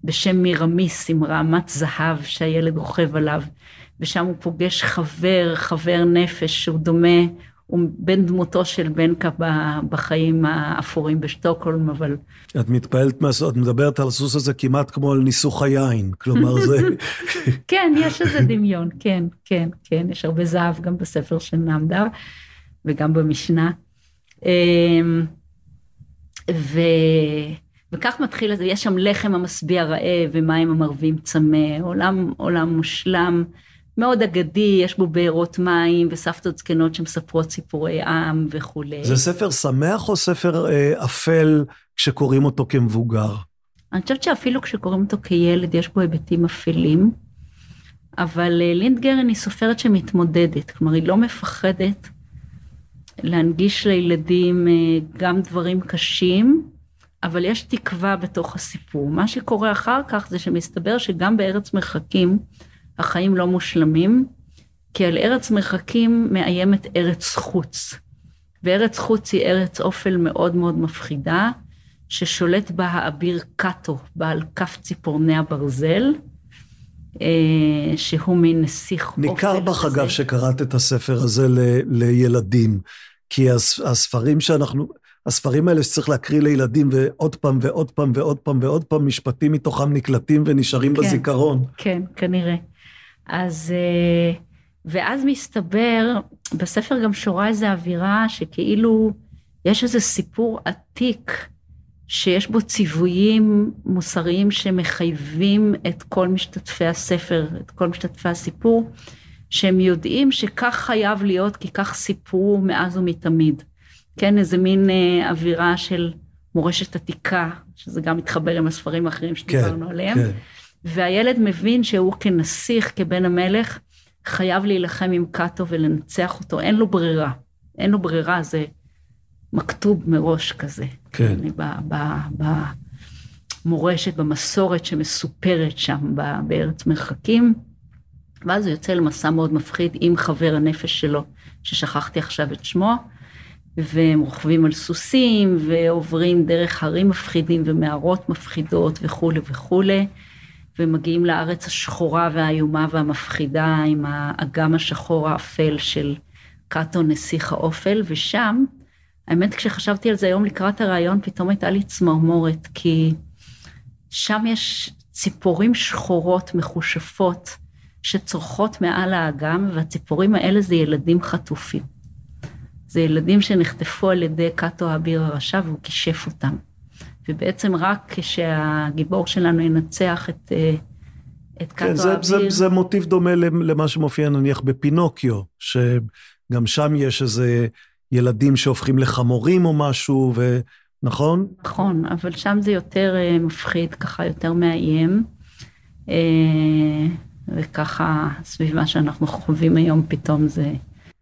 בשם מירמיס עם רעמת זהב שהילד רוכב עליו, ושם הוא פוגש חבר, חבר נפש שהוא דומה, הוא בן דמותו של בנקה בחיים האפורים בשטוקהולם, אבל... את מתפעלת, את מדברת על הסוס הזה כמעט כמו על ניסוך היין, כלומר זה... [LAUGHS] כן, יש איזה דמיון, כן, כן, כן, יש הרבה זהב גם בספר של נעמדר וגם במשנה. אמ, ו... וכך מתחיל, יש שם לחם המשביע רעב ומים המרבים צמא, עולם, עולם מושלם. מאוד אגדי, יש בו בארות מים וסבתות זקנות שמספרות סיפורי עם וכולי. זה ספר שמח או ספר אה, אפל כשקוראים אותו כמבוגר? אני חושבת שאפילו כשקוראים אותו כילד יש בו היבטים אפלים, אבל אה, לינד גרן היא סופרת שמתמודדת, כלומר היא לא מפחדת להנגיש לילדים אה, גם דברים קשים, אבל יש תקווה בתוך הסיפור. מה שקורה אחר כך זה שמסתבר שגם בארץ מרחקים, החיים לא מושלמים, כי על ארץ מרחקים מאיימת ארץ חוץ. וארץ חוץ היא ארץ אופל מאוד מאוד מפחידה, ששולט בה האביר קאטו, בעל כף ציפורני הברזל, אה, שהוא מין נסיך אופל. ניכר בך, אגב, שקראת את הספר הזה ל, לילדים, כי הספרים שאנחנו, הספרים האלה שצריך להקריא לילדים ועוד פעם ועוד פעם ועוד פעם ועוד פעם, משפטים מתוכם נקלטים ונשארים כן, בזיכרון. כן, כנראה. אז, אה, ואז מסתבר, בספר גם שורה איזו אווירה שכאילו יש איזה סיפור עתיק שיש בו ציוויים מוסריים שמחייבים את כל משתתפי הספר, את כל משתתפי הסיפור, שהם יודעים שכך חייב להיות, כי כך סיפרו מאז ומתמיד. כן, איזה מין אה, אווירה של מורשת עתיקה, שזה גם מתחבר עם הספרים האחרים שדיברנו כן, עליהם. כן. והילד מבין שהוא כנסיך, כבן המלך, חייב להילחם עם קאטו ולנצח אותו, אין לו ברירה. אין לו ברירה, זה מכתוב מראש כזה. כן. במורשת, במסורת שמסופרת שם בארץ מרחקים. ואז הוא יוצא למסע מאוד מפחיד עם חבר הנפש שלו, ששכחתי עכשיו את שמו, והם רוכבים על סוסים, ועוברים דרך הרים מפחידים ומערות מפחידות וכולי וכולי. ומגיעים לארץ השחורה והאיומה והמפחידה עם האגם השחור האפל של קאטו נסיך האופל, ושם, האמת כשחשבתי על זה היום לקראת הרעיון, פתאום הייתה לי צמרמורת, כי שם יש ציפורים שחורות מכושפות שצורחות מעל האגם, והציפורים האלה זה ילדים חטופים. זה ילדים שנחטפו על ידי קאטו האביר הרשע והוא כישף אותם. ובעצם רק כשהגיבור שלנו ינצח את, אה, את קאטו כן, זה, האביר... זה, זה מוטיב דומה למה שמופיע נניח בפינוקיו, שגם שם יש איזה ילדים שהופכים לחמורים או משהו, ו... נכון? נכון, אבל שם זה יותר אה, מפחיד, ככה יותר מאיים. אה, וככה, סביב מה שאנחנו חווים היום, פתאום זה...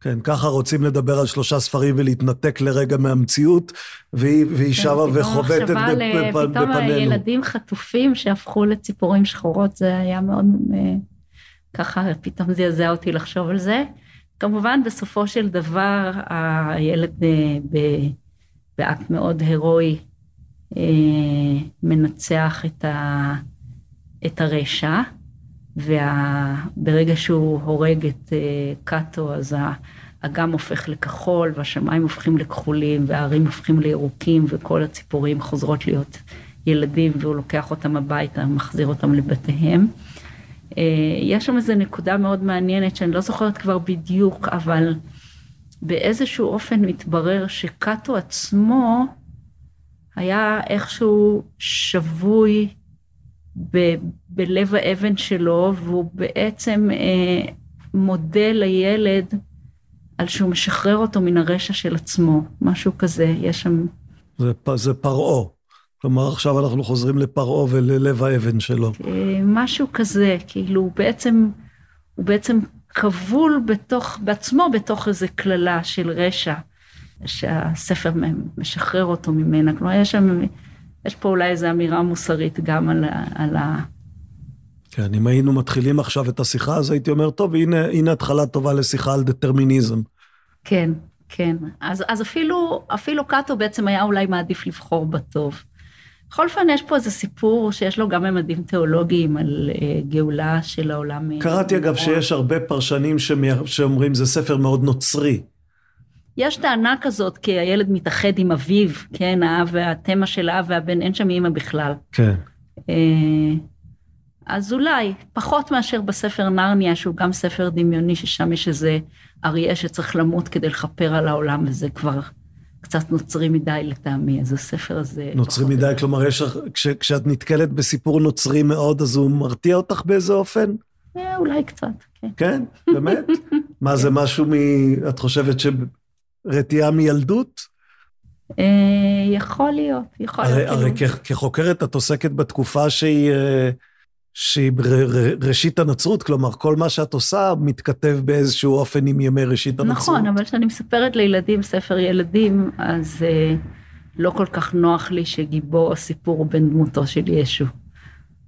כן, ככה רוצים לדבר על שלושה ספרים ולהתנתק לרגע מהמציאות, והיא, והיא כן, שבה וחובטת בפנינו. פתאום הילדים חטופים שהפכו לציפורים שחורות, זה היה מאוד, אה, ככה פתאום זעזע אותי לחשוב על זה. כמובן, בסופו של דבר, הילד באקט מאוד הירואי מנצח את, ה, את הרשע. וברגע שהוא הורג את אה, קאטו, אז האגם הופך לכחול, והשמיים הופכים לכחולים, והערים הופכים לירוקים, וכל הציפורים חוזרות להיות ילדים, והוא לוקח אותם הביתה, מחזיר אותם לבתיהם. אה, יש שם איזו נקודה מאוד מעניינת, שאני לא זוכרת כבר בדיוק, אבל באיזשהו אופן מתברר שקאטו עצמו היה איכשהו שבוי ב, בלב האבן שלו, והוא בעצם אה, מודה לילד על שהוא משחרר אותו מן הרשע של עצמו, משהו כזה, יש שם... זה, זה פרעה. כלומר, עכשיו אנחנו חוזרים לפרעה וללב האבן שלו. אה, משהו כזה, כאילו, הוא בעצם, הוא בעצם כבול בתוך, בעצמו בתוך איזו קללה של רשע, שהספר משחרר אותו ממנה. כלומר, יש שם... יש פה אולי איזו אמירה מוסרית גם על, על ה... כן, אם היינו מתחילים עכשיו את השיחה, אז הייתי אומר, טוב, הנה, הנה התחלה טובה לשיחה על דטרמיניזם. כן, כן. אז, אז אפילו, אפילו קאטו בעצם היה אולי מעדיף לבחור בטוב. בכל אופן, יש פה איזה סיפור שיש לו גם ממדים תיאולוגיים על uh, גאולה של העולם. אה, קראתי אגב שיש הרבה פרשנים שאומרים, זה ספר מאוד נוצרי. יש טענה כזאת, כי הילד מתאחד עם אביו, כן, האב והתמה של האב והבן, אין שם אימא בכלל. כן. אה, אז אולי, פחות מאשר בספר נרניה, שהוא גם ספר דמיוני, ששם יש איזה אריה שצריך למות כדי לכפר על העולם, וזה כבר קצת נוצרי מדי לטעמי, אז הספר הזה... נוצרי מדי, דבר. כלומר, יש, כש, כשאת נתקלת בסיפור נוצרי מאוד, אז הוא מרתיע אותך באיזה אופן? אה, אולי קצת, כן. כן? באמת? [LAUGHS] מה, זה משהו מ... את חושבת ש... רתיעה מילדות? אה, יכול להיות, יכול להיות. הרי כאילו. כחוקרת את עוסקת בתקופה שהיא, אה, שהיא ראשית הנצרות, כלומר, כל מה שאת עושה מתכתב באיזשהו אופן עם ימי ראשית הנצרות. נכון, אבל כשאני מספרת לילדים ספר ילדים, אז אה, לא כל כך נוח לי שגיבור הסיפור בן דמותו של ישו.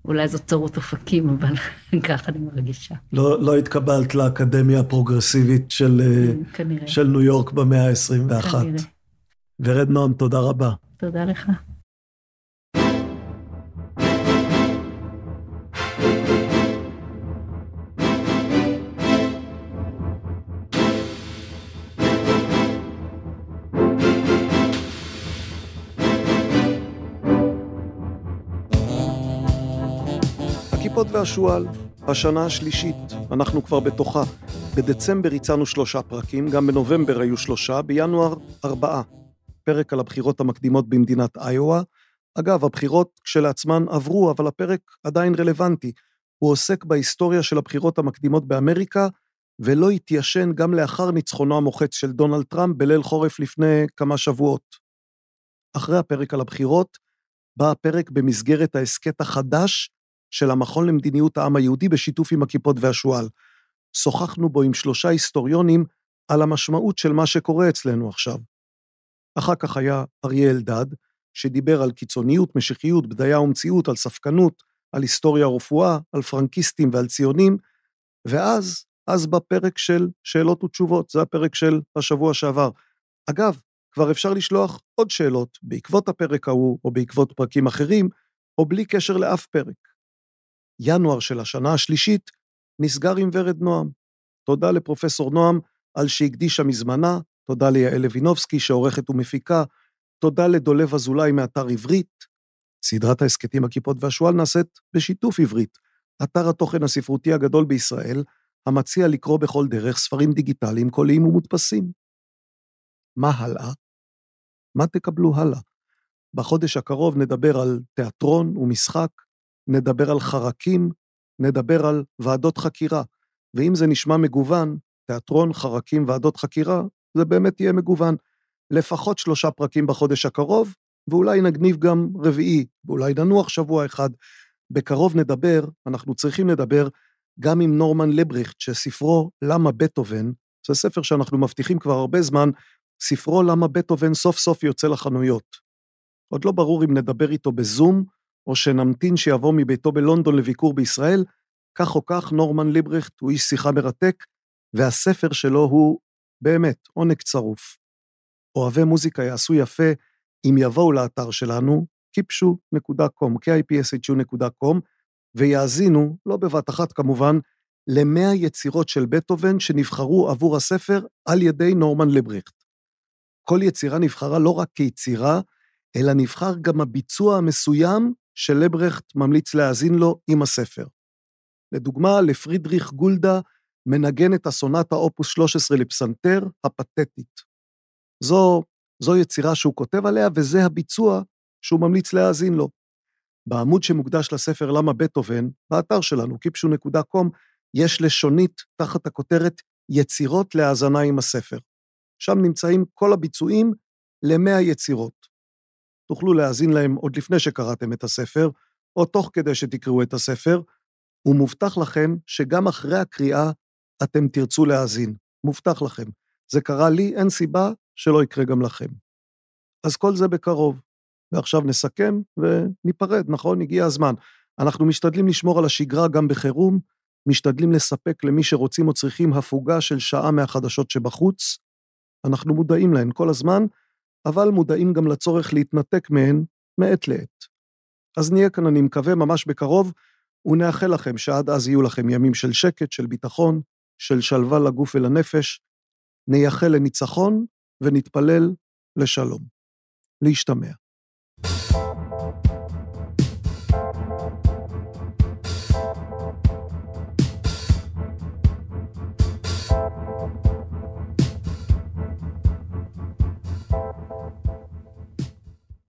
אולי זאת צרות אופקים, אבל [LAUGHS] ככה אני מרגישה. לא, לא התקבלת לאקדמיה הפרוגרסיבית של, כנראה. של ניו יורק במאה ה-21. כנראה. ורד נועם, תודה רבה. תודה לך. והשועל, השנה השלישית, אנחנו כבר בתוכה. בדצמבר הצענו שלושה פרקים, גם בנובמבר היו שלושה, בינואר ארבעה. פרק על הבחירות המקדימות במדינת איואה. אגב, הבחירות כשלעצמן עברו, אבל הפרק עדיין רלוונטי. הוא עוסק בהיסטוריה של הבחירות המקדימות באמריקה, ולא התיישן גם לאחר ניצחונו המוחץ של דונלד טראמפ בליל חורף לפני כמה שבועות. אחרי הפרק על הבחירות, בא הפרק במסגרת ההסכת החדש של המכון למדיניות העם היהודי בשיתוף עם הכיפות והשועל. שוחחנו בו עם שלושה היסטוריונים על המשמעות של מה שקורה אצלנו עכשיו. אחר כך היה אריה אלדד, שדיבר על קיצוניות, משיחיות, בדיה ומציאות, על ספקנות, על היסטוריה ורפואה, על פרנקיסטים ועל ציונים, ואז, אז בפרק של שאלות ותשובות, זה הפרק של השבוע שעבר. אגב, כבר אפשר לשלוח עוד שאלות בעקבות הפרק ההוא, או בעקבות פרקים אחרים, או בלי קשר לאף פרק. ינואר של השנה השלישית, נסגר עם ורד נועם. תודה לפרופסור נועם על שהקדישה מזמנה, תודה ליעל לוינובסקי שעורכת ומפיקה, תודה לדולב אזולאי מאתר עברית. סדרת ההסכתים הכיפות והשועל נעשית בשיתוף עברית. אתר התוכן הספרותי הגדול בישראל, המציע לקרוא בכל דרך ספרים דיגיטליים קוליים ומודפסים. מה הלאה? מה תקבלו הלאה? בחודש הקרוב נדבר על תיאטרון ומשחק, נדבר על חרקים, נדבר על ועדות חקירה. ואם זה נשמע מגוון, תיאטרון, חרקים, ועדות חקירה, זה באמת יהיה מגוון. לפחות שלושה פרקים בחודש הקרוב, ואולי נגניב גם רביעי, ואולי ננוח שבוע אחד. בקרוב נדבר, אנחנו צריכים לדבר, גם עם נורמן לבריכט, שספרו "למה בטהובן", זה ספר שאנחנו מבטיחים כבר הרבה זמן, ספרו "למה בטהובן" סוף סוף יוצא לחנויות. עוד לא ברור אם נדבר איתו בזום, או שנמתין שיבוא מביתו בלונדון לביקור בישראל, כך או כך נורמן ליברכט הוא איש שיחה מרתק, והספר שלו הוא באמת עונג צרוף. אוהבי מוזיקה יעשו יפה אם יבואו לאתר שלנו, kipshu.com, kipshu.com, ויאזינו, לא בבת אחת כמובן, למאה יצירות של בטהובן שנבחרו עבור הספר על ידי נורמן לבריכט. כל יצירה נבחרה לא רק כיצירה, אלא נבחר גם הביצוע המסוים שלברכט ממליץ להאזין לו עם הספר. לדוגמה, לפרידריך גולדה מנגן את הסונטה אופוס 13 לפסנתר, הפתטית. זו, זו יצירה שהוא כותב עליה, וזה הביצוע שהוא ממליץ להאזין לו. בעמוד שמוקדש לספר למה בטהובן, באתר שלנו, kipshu.com, יש לשונית תחת הכותרת יצירות להאזנה עם הספר. שם נמצאים כל הביצועים למאה יצירות. תוכלו להאזין להם עוד לפני שקראתם את הספר, או תוך כדי שתקראו את הספר, ומובטח לכם שגם אחרי הקריאה אתם תרצו להאזין. מובטח לכם. זה קרה לי, אין סיבה שלא יקרה גם לכם. אז כל זה בקרוב. ועכשיו נסכם וניפרד, נכון? הגיע הזמן. אנחנו משתדלים לשמור על השגרה גם בחירום, משתדלים לספק למי שרוצים או צריכים הפוגה של שעה מהחדשות שבחוץ. אנחנו מודעים להן כל הזמן, אבל מודעים גם לצורך להתנתק מהן מעת לעת. אז נהיה כאן, אני מקווה, ממש בקרוב, ונאחל לכם שעד אז יהיו לכם ימים של שקט, של ביטחון, של שלווה לגוף ולנפש. נייחל לניצחון ונתפלל לשלום. להשתמע.